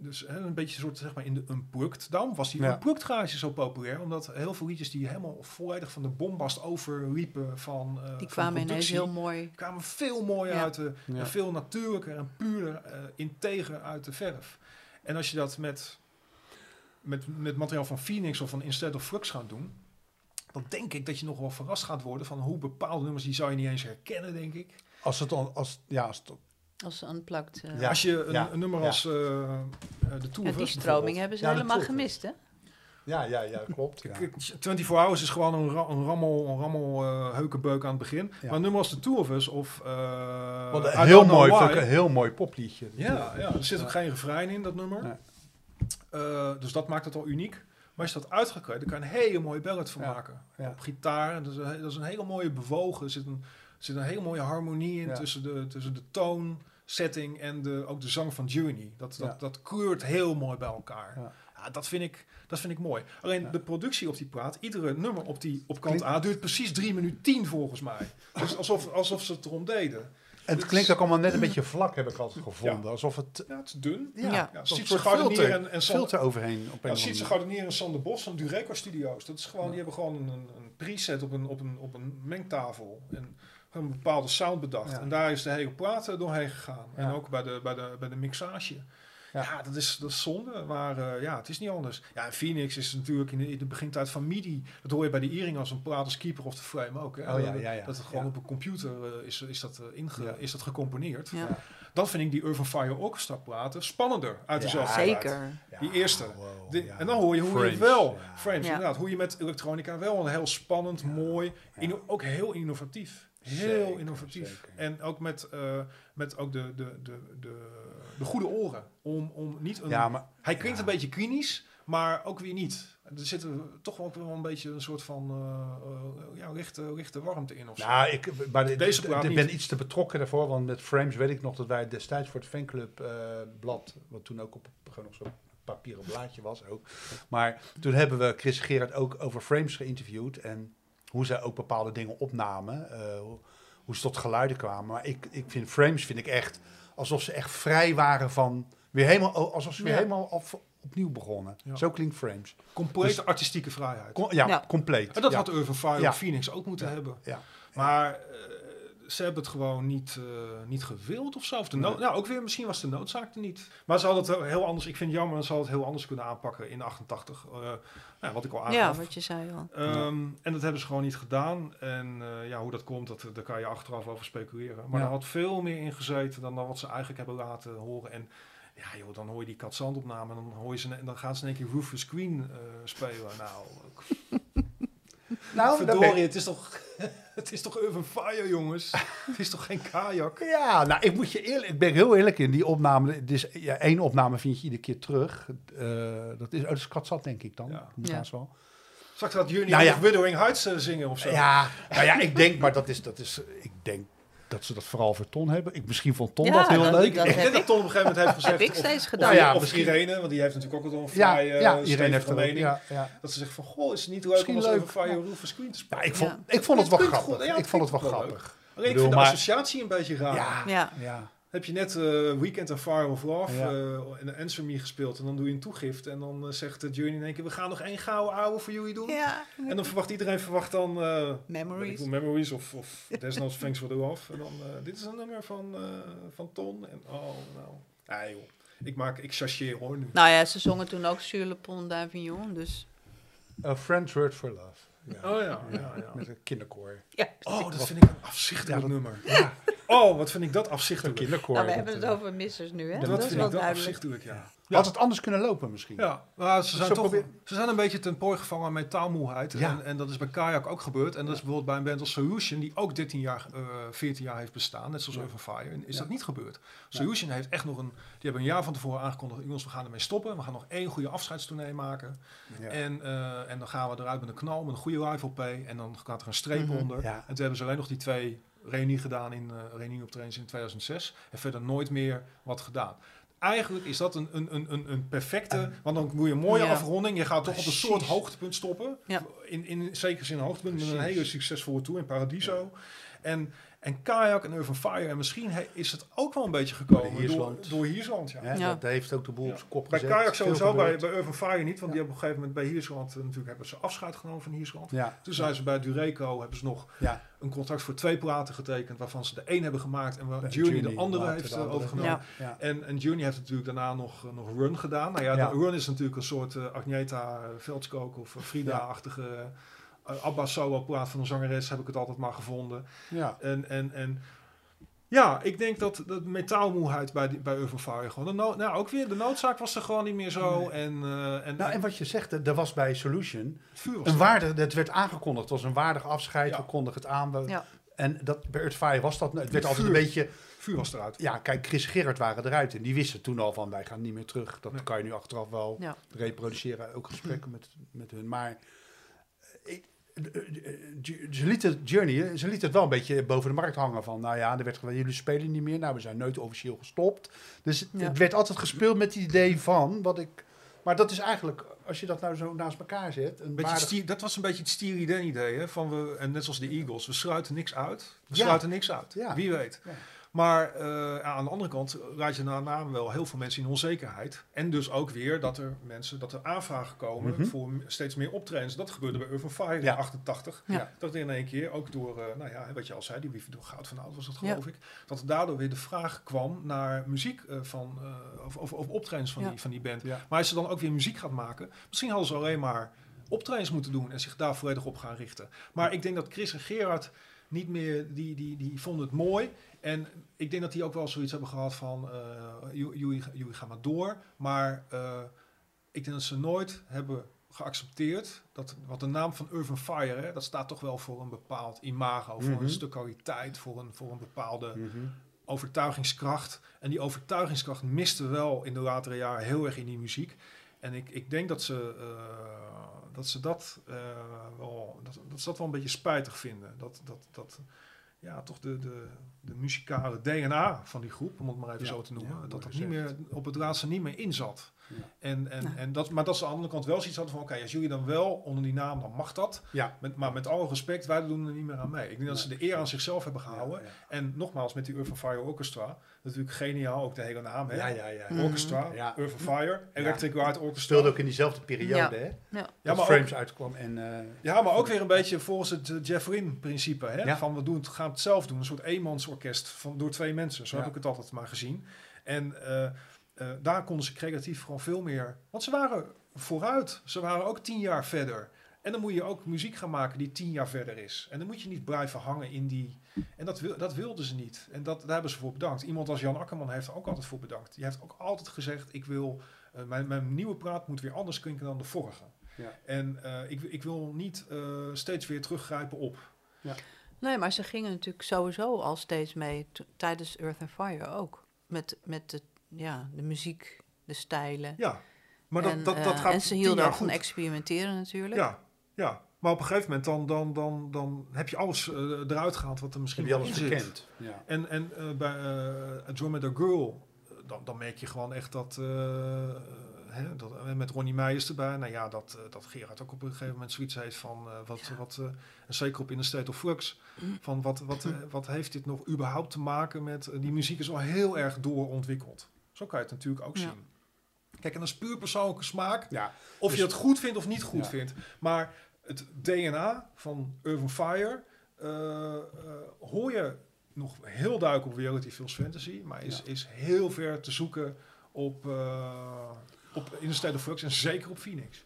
Speaker 2: Dus hè, een beetje soort, zeg maar, in de unplugged. Daarom was die
Speaker 1: Ja.
Speaker 2: unplugged garage zo populair. Omdat heel veel liedjes die helemaal volledig van de bombast overliepen van eh,
Speaker 3: Die kwamen ineens heel mooi.
Speaker 2: kwamen veel mooier
Speaker 3: Ja.
Speaker 2: uit de,
Speaker 1: Ja.
Speaker 2: en veel natuurlijker en puurder, eh integer uit de verf. En als je dat met, met, met materiaal van Phoenix of van Instead of Flux gaat doen, dan denk ik dat je nog wel verrast gaat worden van hoe bepaalde nummers, die zou je niet eens herkennen, denk ik.
Speaker 1: Als het dan, als, ja, als het,
Speaker 3: Als ze unplugged. eh.
Speaker 1: Ja.
Speaker 2: Als je een,
Speaker 1: ja,
Speaker 2: een nummer
Speaker 1: ja.
Speaker 2: als eh, eh, de Tour
Speaker 3: Ja, die stroming hebben ze helemaal gemist, hè?
Speaker 1: ja, ja, ja, klopt. Ja.
Speaker 2: Kijk, 24 Hours is gewoon een, ra- een rammel, een rammel eh, heukenbeuk aan het begin.
Speaker 1: Ja.
Speaker 2: Maar een nummer als de Tour of Us of... eh,
Speaker 1: Wat
Speaker 2: I
Speaker 1: een heel
Speaker 2: Don't Know
Speaker 1: mooi, een heel mooi popliedje.
Speaker 2: Ja, ja, er zit ook geen refrein in dat nummer.
Speaker 1: Nee.
Speaker 2: Eh, dus dat maakt het al uniek. Maar als je dat uitgekleed, dan kan je een hele mooie ballad van
Speaker 1: Ja,
Speaker 2: maken.
Speaker 1: ja.
Speaker 2: Op gitaar, en dat is, een, dat is een hele mooie bewogen. Er zit een, er zit een hele mooie harmonie in
Speaker 1: Ja.
Speaker 2: tussen, de, tussen de toon, setting en de, ook de zang van Journey. Dat, dat,
Speaker 1: Ja.
Speaker 2: dat kleurt heel mooi bij elkaar.
Speaker 1: Ja.
Speaker 2: Ja, dat, vind ik, dat vind ik mooi. Alleen
Speaker 1: Ja.
Speaker 2: de productie op die plaat, iedere nummer op, die, op kant
Speaker 1: Klinkt-
Speaker 2: A duurt precies 3 minuten 10 volgens mij. Dus alsof, alsof ze het erom deden.
Speaker 1: En het klinkt ook allemaal net een beetje vlak, heb ik altijd gevonden. Alsof het...
Speaker 2: Ja, het is dun.
Speaker 3: Ja.
Speaker 2: Ja,
Speaker 1: een
Speaker 2: Sietse Gardenier en, en Sander-
Speaker 1: filter overheen. Op een
Speaker 2: Ja, Sietse
Speaker 1: andere
Speaker 2: Gardenier en Sander Bos van Dureco Studios. Dat is gewoon, die hebben gewoon een, een, een preset op een, op, een, op een mengtafel. En een bepaalde sound bedacht.
Speaker 1: Ja.
Speaker 2: En daar is de hele plaat eh, doorheen gegaan. En ook bij de, bij de, bij de mixage. Ja,
Speaker 1: Ja.
Speaker 2: dat, is, dat is zonde. Maar eh, ja, het is niet anders. Ja, en Phoenix is natuurlijk in de, in de begintijd van MIDI. Dat hoor je bij de Earring als een plaat als Keeper of the Frame ook. Hè?
Speaker 1: Oh ja, ja, ja.
Speaker 2: Dat het gewoon
Speaker 1: Ja.
Speaker 2: op een computer eh, is, is, dat, inge,
Speaker 1: Ja.
Speaker 2: is dat gecomponeerd. Dan vind ik die Urban Fire Orchestra platen spannender uit dezelfde
Speaker 3: zeker.
Speaker 1: Ja,
Speaker 2: Die eerste.
Speaker 1: wow,
Speaker 2: De-
Speaker 1: ja.
Speaker 2: En dan hoor je hoe je het wel,
Speaker 1: ja.
Speaker 2: frames
Speaker 3: Ja.
Speaker 2: inderdaad, hoe je met elektronica wel een heel spannend,
Speaker 1: Ja.
Speaker 2: mooi, ook heel innovatief. Heel
Speaker 1: Zeker,
Speaker 2: innovatief.
Speaker 1: zeker.
Speaker 2: En ook met, eh, met ook de, de, de, de, de goede oren. Om, om niet een,
Speaker 1: Ja, maar
Speaker 2: hij klinkt
Speaker 1: ja.
Speaker 2: een beetje klinisch, maar ook weer niet. Er zit toch wel, ook wel een beetje een soort van eh, ja, lichte, lichte warmte in of zo.
Speaker 1: Nou, ik, maar de,
Speaker 2: Deze
Speaker 1: ik ben iets te betrokken daarvoor, want met frames weet ik nog dat wij destijds voor het fanclub eh, blad, wat toen ook op gewoon nog zo'n papieren blaadje was ook. Maar toen hebben we Chris Gerard ook over frames geïnterviewd en hoe zij ook bepaalde dingen opnamen, eh, hoe, hoe ze tot geluiden kwamen. Maar ik, ik vind frames vind ik echt alsof ze echt vrij waren van weer helemaal, alsof ze weer
Speaker 3: Ja.
Speaker 1: helemaal op, opnieuw begonnen.
Speaker 2: Ja.
Speaker 1: Zo klinkt frames.
Speaker 2: Complete
Speaker 1: dus-
Speaker 2: artistieke vrijheid.
Speaker 1: Ja,
Speaker 3: Ja.
Speaker 1: compleet.
Speaker 2: en dat
Speaker 1: ja.
Speaker 2: had Urban Fire Phoenix ook moeten
Speaker 1: Ja.
Speaker 2: hebben.
Speaker 1: Ja.
Speaker 2: Maar eh, ze hebben het gewoon niet, eh, niet gewild of zo. Of de
Speaker 1: Nee.
Speaker 2: nou, ook weer, misschien was de noodzaak er niet. Maar ze hadden het heel anders, ik vind het jammer, ze hadden het heel anders kunnen aanpakken in 88. eh, nou, wat ik al
Speaker 3: Ja,
Speaker 2: aangaf.
Speaker 3: wat je zei al.
Speaker 2: Ehm, En dat hebben ze gewoon niet gedaan. En eh, ja, hoe dat komt, dat, daar kan je achteraf over speculeren. Maar
Speaker 1: Ja.
Speaker 2: er had veel meer in gezeten dan, dan wat ze eigenlijk hebben laten horen. En ja, joh, dan hoor je die katzandopname en dan, hoor je ze, en dan gaan ze in één keer Rufus Queen eh, spelen. Nou,
Speaker 1: Nou, ben
Speaker 2: verdorie, het is toch... Het is toch Urban Fire, jongens? het is toch geen kajak?
Speaker 1: Ja, nou, ik moet je eerlijk, ik ben heel eerlijk in die opname. Is, ja, één opname vind je iedere keer terug. Eh, dat is, oh, dat is Katzat, denk ik dan.
Speaker 2: Ja.
Speaker 1: Moet
Speaker 3: Ja.
Speaker 1: haast wel.
Speaker 2: Straks gaat jullie
Speaker 1: Nou ja.
Speaker 2: Withering Heights eh, zingen of zo.
Speaker 1: Ja, nou ja, ik denk, maar dat is, dat is, ik denk dat ze dat vooral voor Ton hebben. Ik, misschien vond Ton
Speaker 3: Ja,
Speaker 1: dat heel
Speaker 3: dat-
Speaker 1: leuk.
Speaker 2: Ik
Speaker 3: dat
Speaker 2: denk
Speaker 3: heb
Speaker 2: dat
Speaker 3: ik.
Speaker 2: Ton op een gegeven moment heeft gezegd...
Speaker 3: Heb ik
Speaker 2: of-
Speaker 3: steeds
Speaker 2: of-
Speaker 3: gedaan.
Speaker 1: Nou ja,
Speaker 2: of
Speaker 1: misschien-
Speaker 2: Irene, want die heeft natuurlijk ook al een vrij eh,
Speaker 1: ja,
Speaker 2: stevige
Speaker 1: heeft ook.
Speaker 2: mening.
Speaker 1: Ja, ja.
Speaker 2: Dat ze zegt van, goh, is het niet leuk
Speaker 1: Misschien
Speaker 2: om als
Speaker 1: leuk,
Speaker 2: Urban Fire. Rufus Queen te spelen?
Speaker 1: Ja, ik vond,
Speaker 3: Ja.
Speaker 1: ik vond het wel grappig. ik vond het wel grappig.
Speaker 2: Alleen ik vind de associatie een beetje raar.
Speaker 1: Ja,
Speaker 3: Ja.
Speaker 2: Heb je net eh, Weekend en Fire of Love
Speaker 1: Ja.
Speaker 2: eh, en Answer Me gespeeld en dan doe je een toegift en dan eh, zegt de Journey in één keer, we gaan nog één gouden ouwe voor jullie doen.
Speaker 3: Ja,
Speaker 2: En dan verwacht iedereen verwacht dan eh,
Speaker 3: memories.
Speaker 2: Memories of, of There's No Thanks for the Love. En dan, dit is een nummer van, eh, van Ton. En oh, nou. Ja, joh. Ik maak, ik chargeer hoor nu.
Speaker 3: Nou ja, ze zongen toen ook Sur le Pont d'Avignon, dus
Speaker 1: A French Word for Love. Ja.
Speaker 2: Oh ja, ja, ja.
Speaker 1: Met een kinderkoor.
Speaker 3: Ja,
Speaker 2: Oh, dat vind ik een afzichtelijk
Speaker 1: Ja, dat-
Speaker 2: nummer.
Speaker 1: Ja,
Speaker 2: Oh, wat vind ik dat
Speaker 1: een
Speaker 2: afzichtelijk.
Speaker 1: kinderkoor.
Speaker 3: Nou, we hebben het
Speaker 1: eh,
Speaker 3: over missers nu, hè?
Speaker 2: Dat,
Speaker 3: Dat, is
Speaker 2: vind
Speaker 3: wel
Speaker 2: ik dat afzichtelijk, ja.
Speaker 1: Had het anders kunnen lopen misschien?
Speaker 2: Ja, maar ze zijn,
Speaker 1: Zo
Speaker 2: toch,
Speaker 1: probeer-
Speaker 2: ze zijn een beetje ten prooi gevangen aan metaalmoeheid.
Speaker 1: Ja.
Speaker 2: En, en dat is bij Kayak ook gebeurd. En dat is bijvoorbeeld bij een band als Solution, die ook 13 jaar, eh 14 jaar heeft bestaan, net zoals
Speaker 1: Ja.
Speaker 2: Fire, en is
Speaker 1: Ja.
Speaker 2: dat niet gebeurd. Solution heeft echt nog een, die hebben een jaar van tevoren aangekondigd, jongens, we gaan ermee stoppen. We gaan nog één goede afscheidstournee maken.
Speaker 1: Ja.
Speaker 2: En, eh, en dan gaan we eruit met een knal, met een goede live LP. En dan gaat er een streep
Speaker 3: Mhm.
Speaker 2: onder.
Speaker 1: Ja.
Speaker 2: En toen hebben ze alleen nog die twee reunie gedaan in uh, reunie optredens in 2006. En verder nooit meer wat gedaan. Eigenlijk is dat een, een, een, een, een perfecte, want dan moet je een mooie
Speaker 3: Ja.
Speaker 2: afronding. Je gaat toch op een soort hoogtepunt stoppen.
Speaker 3: Ja.
Speaker 2: In, in zekere zin een hoogtepunt met een hele succesvolle tour in Paradiso. En, en Kayak en Urban Fire. En misschien he- is het ook wel een beetje gekomen door,
Speaker 1: Hiersland.
Speaker 2: door Hiersland. Ja.
Speaker 1: Dat heeft ook de boel op zijn kop
Speaker 2: Bij
Speaker 1: gezet.
Speaker 2: Kayak sowieso, bij, bij Urban Fire niet. Want
Speaker 1: Ja.
Speaker 2: die hebben op een gegeven moment bij Hiersland eh, natuurlijk hebben ze afscheid genomen van Hiersland.
Speaker 1: Ja.
Speaker 2: Toen zijn ze bij Dureco, hebben ze nog
Speaker 1: Ja.
Speaker 2: Een contract voor twee platen getekend, waarvan ze de één hebben gemaakt en waar Journey de andere heeft eh, overgenomen.
Speaker 3: Ja.
Speaker 2: En, en Journey heeft natuurlijk daarna nog, eh, nog Run gedaan. Nou ja,
Speaker 1: Ja.
Speaker 2: de Run is natuurlijk een soort eh, Agneta uh, Veldskook of Frida-achtige uh, Abba plaat van een zangeres, heb ik het altijd maar gevonden.
Speaker 1: Ja.
Speaker 2: En, en, en ja, ik denk dat de metaalmoeheid bij, die, bij Urban Fire gewoon, de no- nou ook weer, de noodzaak was er gewoon niet meer zo.
Speaker 1: Nee.
Speaker 2: En, eh, en,
Speaker 1: Nou, en wat je zegt, er was bij Solution
Speaker 2: het vuur was
Speaker 1: een
Speaker 2: er.
Speaker 1: waarde, dat werd aangekondigd als een waardig afscheid.
Speaker 2: Ja.
Speaker 1: We kondigen het aan. We-
Speaker 3: Ja.
Speaker 1: En dat, bij Earthfire was dat, het werd altijd een beetje,
Speaker 2: vuur was eruit.
Speaker 1: ja kijk, Chris en Gerard waren eruit en die wisten toen al van wij gaan niet meer terug. Dat
Speaker 2: Nee.
Speaker 1: kan je nu achteraf wel
Speaker 3: Ja.
Speaker 1: reproduceren, ook gesprekken met, met hun. Maar ik- ze lieten Journey, eh, ze lieten het wel een beetje boven de markt hangen van, nou ja, er werd gezegd, jullie spelen niet meer. Nou, we zijn nooit officieel gestopt. Dus het,
Speaker 3: Ja.
Speaker 1: het werd altijd gespeeld met het idee van, wat ik, maar dat is eigenlijk, als je dat nou zo naast elkaar zet, een
Speaker 2: Beetje
Speaker 1: waardig-
Speaker 2: stier- dat was een beetje het Stiri Den idee. Hè? Van we, en net zoals de Eagles, we sluiten niks uit. We
Speaker 1: Ja.
Speaker 2: sluiten niks uit.
Speaker 1: Ja.
Speaker 2: Wie weet. Maar eh, aan de andere kant raad je na naam wel heel veel mensen in onzekerheid. En dus ook weer dat er mensen, dat er aanvragen komen
Speaker 1: Mhm.
Speaker 2: voor steeds meer optredens. Dat gebeurde bij Urban Fire
Speaker 1: Ja.
Speaker 2: in 88.
Speaker 3: Ja.
Speaker 2: Dat in één keer ook door, eh, nou ja, wat je al zei, die Wie door Goud van Oud was dat
Speaker 3: Ja.
Speaker 2: geloof ik. Dat er daardoor weer de vraag kwam naar muziek eh, van, eh, of, of, of optredens van,
Speaker 3: Ja.
Speaker 2: die, van die band.
Speaker 1: Ja.
Speaker 2: Maar als ze dan ook weer muziek gaat maken, misschien hadden ze alleen maar optredens moeten doen en zich daar volledig op gaan richten. Maar ik denk dat Chris en Gerard niet meer, die, die, die vonden het mooi. En ik denk dat die ook wel zoiets hebben gehad van, jullie, jullie, gaan maar door. Maar eh, ik denk dat ze nooit hebben geaccepteerd dat, wat de naam van Urban Fire, hè, dat staat toch wel voor een bepaald imago, voor
Speaker 1: Mhm.
Speaker 2: een stuk kwaliteit, voor een, voor een bepaalde
Speaker 1: Mhm.
Speaker 2: overtuigingskracht. En die overtuigingskracht miste wel in de latere jaren heel erg in die muziek. En ik, ik denk dat ze, eh, dat, ze dat, eh, wel, dat, dat ze dat wel een beetje spijtig vinden. Dat, dat, dat ja, toch de, de, de muzikale DNA van die groep, om het maar even
Speaker 1: Ja,
Speaker 2: zo te noemen,
Speaker 1: ja,
Speaker 2: dat dat niet meer, op het laatste niet meer in zat.
Speaker 1: Ja.
Speaker 2: En, en, en dat, maar dat ze aan de andere kant wel zoiets hadden van, oké, als jullie dan wel onder die naam, dan mag dat.
Speaker 1: Ja.
Speaker 2: Met, maar met alle respect, wij doen er niet meer aan mee. Ik denk dat ze de eer aan zichzelf hebben gehouden.
Speaker 1: Ja, ja.
Speaker 2: En nogmaals, met die Urban Fire Orchestra, natuurlijk geniaal, ook de hele naam, hè?
Speaker 1: Ja, ja, ja.
Speaker 3: Mhm.
Speaker 2: Orchestra,
Speaker 1: Ja.
Speaker 2: Urban Fire, Electric Light Orchestra.
Speaker 1: Speelde ook in diezelfde periode,
Speaker 3: Ja.
Speaker 1: hè?
Speaker 3: Ja.
Speaker 1: dat
Speaker 2: maar
Speaker 1: Frames
Speaker 2: ook,
Speaker 1: uitkwam en... eh,
Speaker 2: ja, maar ook weer een beetje volgens het uh, Jeff Lynne-principe, hè?
Speaker 1: Ja.
Speaker 2: Van we doen het, gaan het zelf doen, een soort eenmansorkest van, door twee mensen. Zo
Speaker 1: Ja.
Speaker 2: heb ik het altijd maar gezien. En eh, eh, daar konden ze creatief gewoon veel meer... Want ze waren vooruit. Ze waren ook tien jaar verder. En dan moet je ook muziek gaan maken die tien jaar verder is. En dan moet je niet blijven hangen in die... En dat, wil, dat wilden ze niet. En dat, daar hebben ze voor bedankt. Iemand als Jan Akkerman heeft er ook altijd voor bedankt. Die heeft ook altijd gezegd, ik wil... eh, mijn, mijn nieuwe praat moet weer anders klinken dan de vorige.
Speaker 1: Ja.
Speaker 2: En eh, ik, ik wil niet eh, steeds weer teruggrijpen op...
Speaker 3: Nee, maar ze gingen natuurlijk sowieso al steeds mee tijdens Earth and Fire ook. Met, met de, ja, de muziek, de stijlen.
Speaker 2: Ja, maar dat,
Speaker 3: en,
Speaker 2: dat, dat gaat
Speaker 3: en ze
Speaker 2: tien
Speaker 3: hielden
Speaker 2: jaar
Speaker 3: ook van
Speaker 2: goed.
Speaker 3: experimenteren natuurlijk.
Speaker 2: Ja, ja. Maar op een gegeven moment dan, dan, dan, dan heb je alles eh, eruit gehaald wat er misschien wel
Speaker 1: alles
Speaker 2: in zit.
Speaker 1: gekend. Ja.
Speaker 2: En, en eh, bij uh, Andromeda Girl, dan, dan merk je gewoon echt dat, eh, hè, dat met Ronnie Meijers erbij, nou ja, dat, dat Gerard ook op een gegeven moment zoiets heeft van, eh, wat,
Speaker 3: Ja.
Speaker 2: wat, eh, en zeker op In the State of Flux, van wat, wat, wat heeft dit nog überhaupt te maken met, die muziek is al heel erg doorontwikkeld. Zo kan je het natuurlijk ook
Speaker 3: Ja.
Speaker 2: zien. Kijk, en dat is puur persoonlijke smaak.
Speaker 1: Ja.
Speaker 2: Of
Speaker 1: Dus-
Speaker 2: je het goed vindt of niet goed
Speaker 1: Ja.
Speaker 2: vindt. Maar het DNA van Urban Fire eh, eh, hoor je nog heel duidelijk op Reality Feels Fantasy. Maar is,
Speaker 1: Ja.
Speaker 2: is heel ver te zoeken op, eh op In the State of Flux en zeker op Phoenix.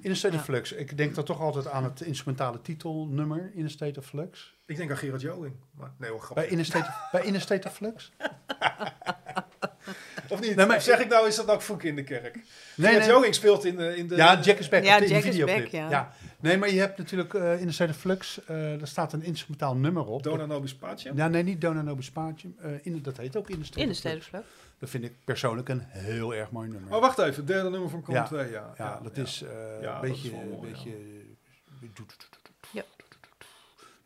Speaker 1: In a State of. Flux. Ik denk dan toch altijd aan het instrumentale titelnummer In a State of Flux.
Speaker 2: Ik denk aan Gerard Joling. Maar nee hoor, grappig.
Speaker 1: Bij In a State of, bij In a State of Flux?
Speaker 2: Of niet?
Speaker 1: Nee, maar-
Speaker 2: Of zeg ik nou, is dat ook Voek in de kerk?
Speaker 1: Nee,
Speaker 2: Gerard
Speaker 1: nee.
Speaker 2: Joling speelt in de... In de
Speaker 1: Ja, Jack is back.
Speaker 3: Ja,
Speaker 1: de, de
Speaker 3: Jack is back, ja.
Speaker 1: Nee, maar je hebt natuurlijk eh, In State of Flux, eh daar staat een instrumentaal nummer op.
Speaker 2: Dona Nobis Pace.
Speaker 1: Ja, nee, niet Dona Nobis Pacium. Eh, in, dat heet ook In a State
Speaker 3: In de
Speaker 1: of Flux. Dat vind ik persoonlijk een heel erg mooi nummer.
Speaker 2: Oh, wacht even. Het derde nummer van Column
Speaker 1: Ja.
Speaker 2: 2, ja.
Speaker 1: ja, dat is eh,
Speaker 2: Ja,
Speaker 1: een
Speaker 2: dat
Speaker 1: beetje,
Speaker 2: is mooi,
Speaker 1: beetje,
Speaker 3: Ja.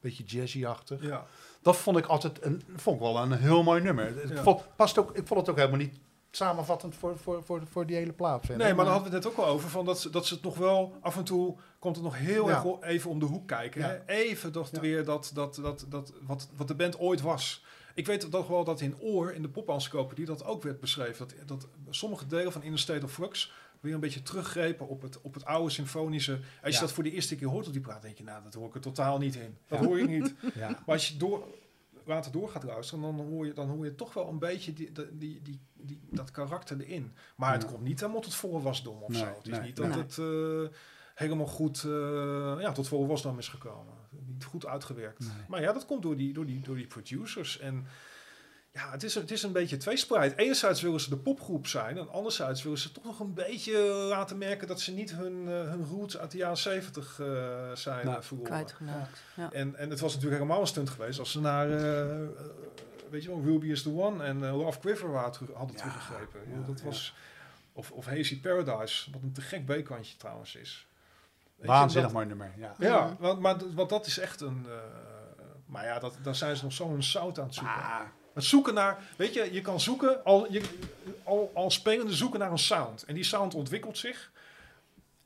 Speaker 1: beetje jazzy-achtig.
Speaker 2: Ja.
Speaker 1: Dat vond ik altijd een, vond ik wel een heel mooi nummer. Het
Speaker 2: Ja.
Speaker 1: vond, past ook, ik vond het ook helemaal niet samenvattend voor, voor, voor, voor die hele plaat.
Speaker 2: Nee, maar daar hadden we het net ook al over. Van dat, ze, dat ze het nog wel af en toe komt het nog heel erg even om de hoek kijken. Hè? Even
Speaker 1: Ja.
Speaker 2: weer dat, dat, dat, dat, wat, wat de band ooit was. Ik weet toch wel dat in Oor, in de popencyclopedie, dat ook werd beschreven. Dat, dat sommige delen van In the State of Flux weer een beetje teruggrepen op het, op het oude symfonische. Als je dat voor de eerste keer hoort op die plaat, denk je, nou, dat hoor ik er totaal niet in. Dat
Speaker 1: Ja.
Speaker 2: hoor ik niet.
Speaker 1: Ja.
Speaker 2: Maar als je door, later door gaat luisteren, dan hoor je, dan hoor je toch wel een beetje die, die, die, die, dat karakter erin. Maar het komt niet helemaal tot volle wasdom of
Speaker 1: Nee,
Speaker 2: zo. Het is
Speaker 1: nee,
Speaker 2: niet dat het eh, helemaal goed eh, ja, tot volle wasdom is gekomen. Niet goed uitgewerkt.
Speaker 1: Nee.
Speaker 2: Maar ja, dat komt door die, door die, door die producers. En ja, het is, het is een beetje tweespreid. Enerzijds willen ze de popgroep zijn. En anderzijds willen ze toch nog een beetje laten merken dat ze niet hun, eh, hun roots uit de jaren zeventig eh, zijn
Speaker 1: Nou,
Speaker 2: uh, verloren.
Speaker 3: Kwijtgeraakt. Ja.
Speaker 2: En, en het was natuurlijk helemaal een stunt geweest als ze naar, weet je wel, Ruby is the One en Love Quiver hadden
Speaker 1: Ja,
Speaker 2: teruggegrepen.
Speaker 1: ja,
Speaker 2: dat
Speaker 1: ja.
Speaker 2: was, of, of Hazy Paradise, wat een te gek B-kantje trouwens is.
Speaker 1: Waanzinnig mooi nummer. Ja.
Speaker 2: Ja,
Speaker 3: Mhm.
Speaker 2: want, maar, want dat is echt een... eh, maar ja, dat, daar zijn ze nog zo'n zout aan het zoeken.
Speaker 1: Ah,
Speaker 2: Het zoeken naar, weet je, je kan zoeken, al, je, al, al spelende zoeken naar een sound. En die sound ontwikkelt zich.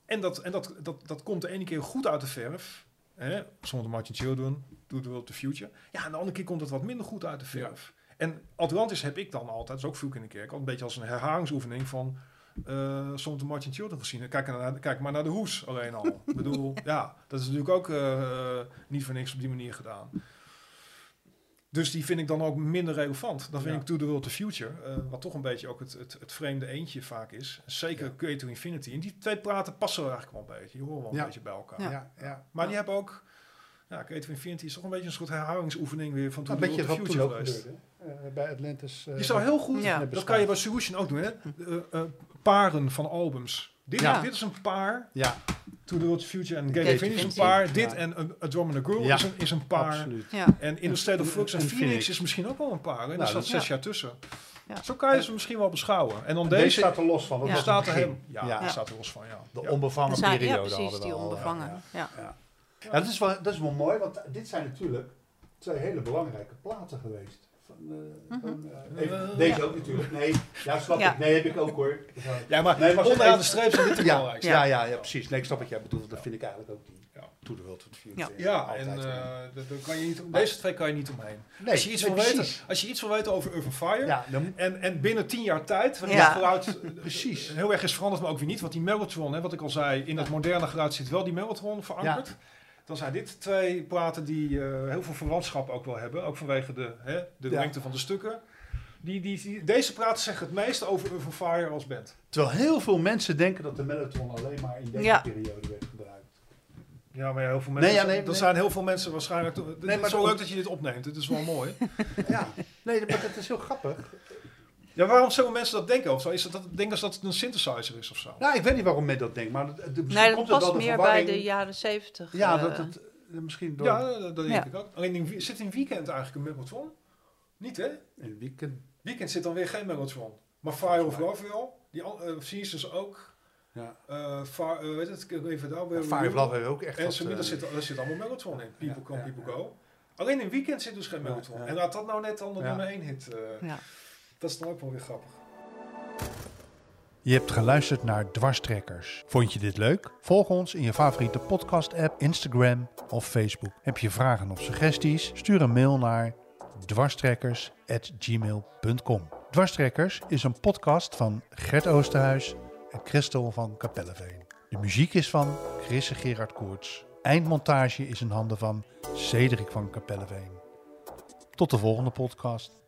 Speaker 2: En dat, en dat, dat, dat komt de ene keer goed uit de verf. Hè? Zonder Martin Children, Do the World the Future. Ja, en de andere keer komt het wat minder goed uit de verf. En Atlantis heb ik dan altijd, dat is ook vroeg in de kerk, al een beetje als een herhalingsoefening van eh zonder Martin Children gezien. Kijk, naar, kijk maar naar de hoes alleen al. Ik bedoel, ja, dat is natuurlijk ook eh, niet voor niks op die manier gedaan. Dus die vind ik dan ook minder relevant. Dan vind
Speaker 1: Ja.
Speaker 2: ik To The World The Future, eh, wat toch een beetje ook het, het, het vreemde eentje vaak is. Zeker
Speaker 1: Ja.
Speaker 2: Creator Infinity. En die twee platen passen wel eigenlijk wel een beetje. Die horen wel een
Speaker 1: Ja.
Speaker 2: beetje bij elkaar.
Speaker 1: ja.
Speaker 2: Maar die hebben ook... Ja, Creator Infinity is toch een beetje een soort herhalingsoefening weer van To The World The Future geweest.
Speaker 1: gebeurde. Eh, bij Atlantis. eh,
Speaker 2: Je zou heel goed,
Speaker 3: Ja.
Speaker 2: dat kan je bij Solution ook doen, hè? Eh, eh, paren van albums. Dit,
Speaker 3: Ja.
Speaker 2: dit is een paar.
Speaker 1: Ja,
Speaker 2: To the World Future en
Speaker 3: Gate
Speaker 2: Infinity is een paar. Dit en A, A Drum and a Girl
Speaker 1: Ja.
Speaker 2: is, een, is een paar.
Speaker 1: absoluut.
Speaker 3: Ja.
Speaker 2: En In the State of Flux en,
Speaker 1: En
Speaker 2: Phoenix,
Speaker 1: Phoenix.
Speaker 2: is misschien ook wel een paar. En
Speaker 1: Nou,
Speaker 2: daar staat
Speaker 1: dat-
Speaker 2: zes
Speaker 3: ja.
Speaker 2: jaar tussen.
Speaker 3: Ja.
Speaker 2: Zo kan je ze misschien wel beschouwen. En dan
Speaker 1: Deze,
Speaker 2: deze,
Speaker 1: staat er los van. Dat
Speaker 3: Ja.
Speaker 2: staat er hem. Ja, staat er los van, ja.
Speaker 1: De onbevangen
Speaker 3: Er zijn-
Speaker 1: periode
Speaker 3: ja, precies,
Speaker 1: hadden we
Speaker 3: die
Speaker 1: al,
Speaker 3: onbevangen.
Speaker 1: Ja,
Speaker 3: Ja.
Speaker 1: ja. Ja, dat, is wel, dat is wel mooi, want dit zijn natuurlijk twee hele belangrijke platen geweest. Van, eh,
Speaker 3: Mhm.
Speaker 1: van, eh, even- deze ook natuurlijk. Nee, ja, snap
Speaker 3: Ja.
Speaker 1: ik. Nee, heb ik ook hoor.
Speaker 2: Ja, maar
Speaker 1: Nee, maar
Speaker 2: onderaan de streep zijn dit
Speaker 1: Ja,
Speaker 2: belangrijkste.
Speaker 1: ja, ja, ja, precies. Nee, ik snap wat jij bedoelt. Dat vind ik eigenlijk ook die.
Speaker 2: Ja.
Speaker 1: To the World.
Speaker 3: Ja.
Speaker 2: Ja, en eh, daar- kan je niet, deze twee kan je niet omheen.
Speaker 1: nee,
Speaker 2: als, je iets
Speaker 1: nee,
Speaker 2: wil weten,
Speaker 1: precies.
Speaker 2: als je iets wil weten over Urban Fire,
Speaker 1: Ja, dan,
Speaker 2: En, en binnen tien jaar tijd, wanneer
Speaker 3: Ja.
Speaker 2: het geluid
Speaker 1: Precies.
Speaker 2: heel erg is veranderd, maar ook weer niet. Want die Mellotron, hè, wat ik al zei, in het moderne geluid zit wel die Mellotron verankerd. Dan zijn dit twee platen die eh, heel veel verwantschap ook wel hebben. Ook vanwege de, hè, de
Speaker 1: Ja.
Speaker 2: lengte van de stukken. Die, die, die- deze platen zeggen het meest over Urban Fire als band.
Speaker 1: terwijl heel veel mensen denken dat de Mellotron alleen maar in deze
Speaker 3: Ja.
Speaker 1: periode werd gebruikt.
Speaker 2: Ja, maar ja, heel veel
Speaker 1: Nee,
Speaker 2: mensen.
Speaker 1: ja, nee,
Speaker 2: er
Speaker 1: nee.
Speaker 2: zijn heel veel mensen waarschijnlijk. Nee,
Speaker 1: Nee,
Speaker 2: het
Speaker 1: maar
Speaker 2: is zo
Speaker 1: de-
Speaker 2: leuk dat je dit opneemt. Het is wel mooi.
Speaker 1: Ja, nee, maar dat is heel grappig.
Speaker 2: Ja, waarom zullen mensen dat denken? Of zo? Is het dat, denken ze dat het een synthesizer is of zo?
Speaker 1: Nou, ik weet niet waarom men dat denkt, maar het- het- misschien
Speaker 3: Nee, dat
Speaker 1: komt wel
Speaker 3: past
Speaker 1: de
Speaker 3: meer bij de jaren zeventig.
Speaker 1: Ja,
Speaker 3: eh,
Speaker 1: dat het eh, misschien door
Speaker 2: Ja, dat, dat denk
Speaker 3: Ja.
Speaker 2: ik ook. Alleen in, zit in weekend eigenlijk een Mellotron? Niet hè?
Speaker 1: een weekend.
Speaker 2: Weekend zit dan weer geen Mellotron. Maar Fire of Love wel. Die al- Seasons ook.
Speaker 1: Ja.
Speaker 2: Eh Fire, eh, weet het, even daar.
Speaker 1: Ja, Fire of Love heeft ook echt
Speaker 2: En daar,
Speaker 1: eh,
Speaker 2: zit, daar zit allemaal Mellotron in. People
Speaker 1: Ja,
Speaker 2: come,
Speaker 1: ja,
Speaker 2: people
Speaker 1: ja.
Speaker 2: go. Alleen in weekend zit dus geen
Speaker 1: Ja,
Speaker 2: Mellotron.
Speaker 1: ja.
Speaker 2: En laat dat nou net dan de
Speaker 1: Ja.
Speaker 2: nummer 1 hit. eh,
Speaker 3: Ja.
Speaker 2: Dat is dan ook wel weer grappig.
Speaker 1: Je hebt geluisterd naar Dwarstrekkers. Vond je dit leuk? Volg ons in je favoriete podcast-app, Instagram of Facebook. Heb je vragen of suggesties? Stuur een mail naar dwarstrekkers.gmail.com. Dwarstrekkers is een podcast van Gert Oosterhuis en Christel van Kapelleveen. De muziek is van Chris Gerard Koorts. Eindmontage is in handen van Cedric van Kapelleveen. Tot de volgende podcast.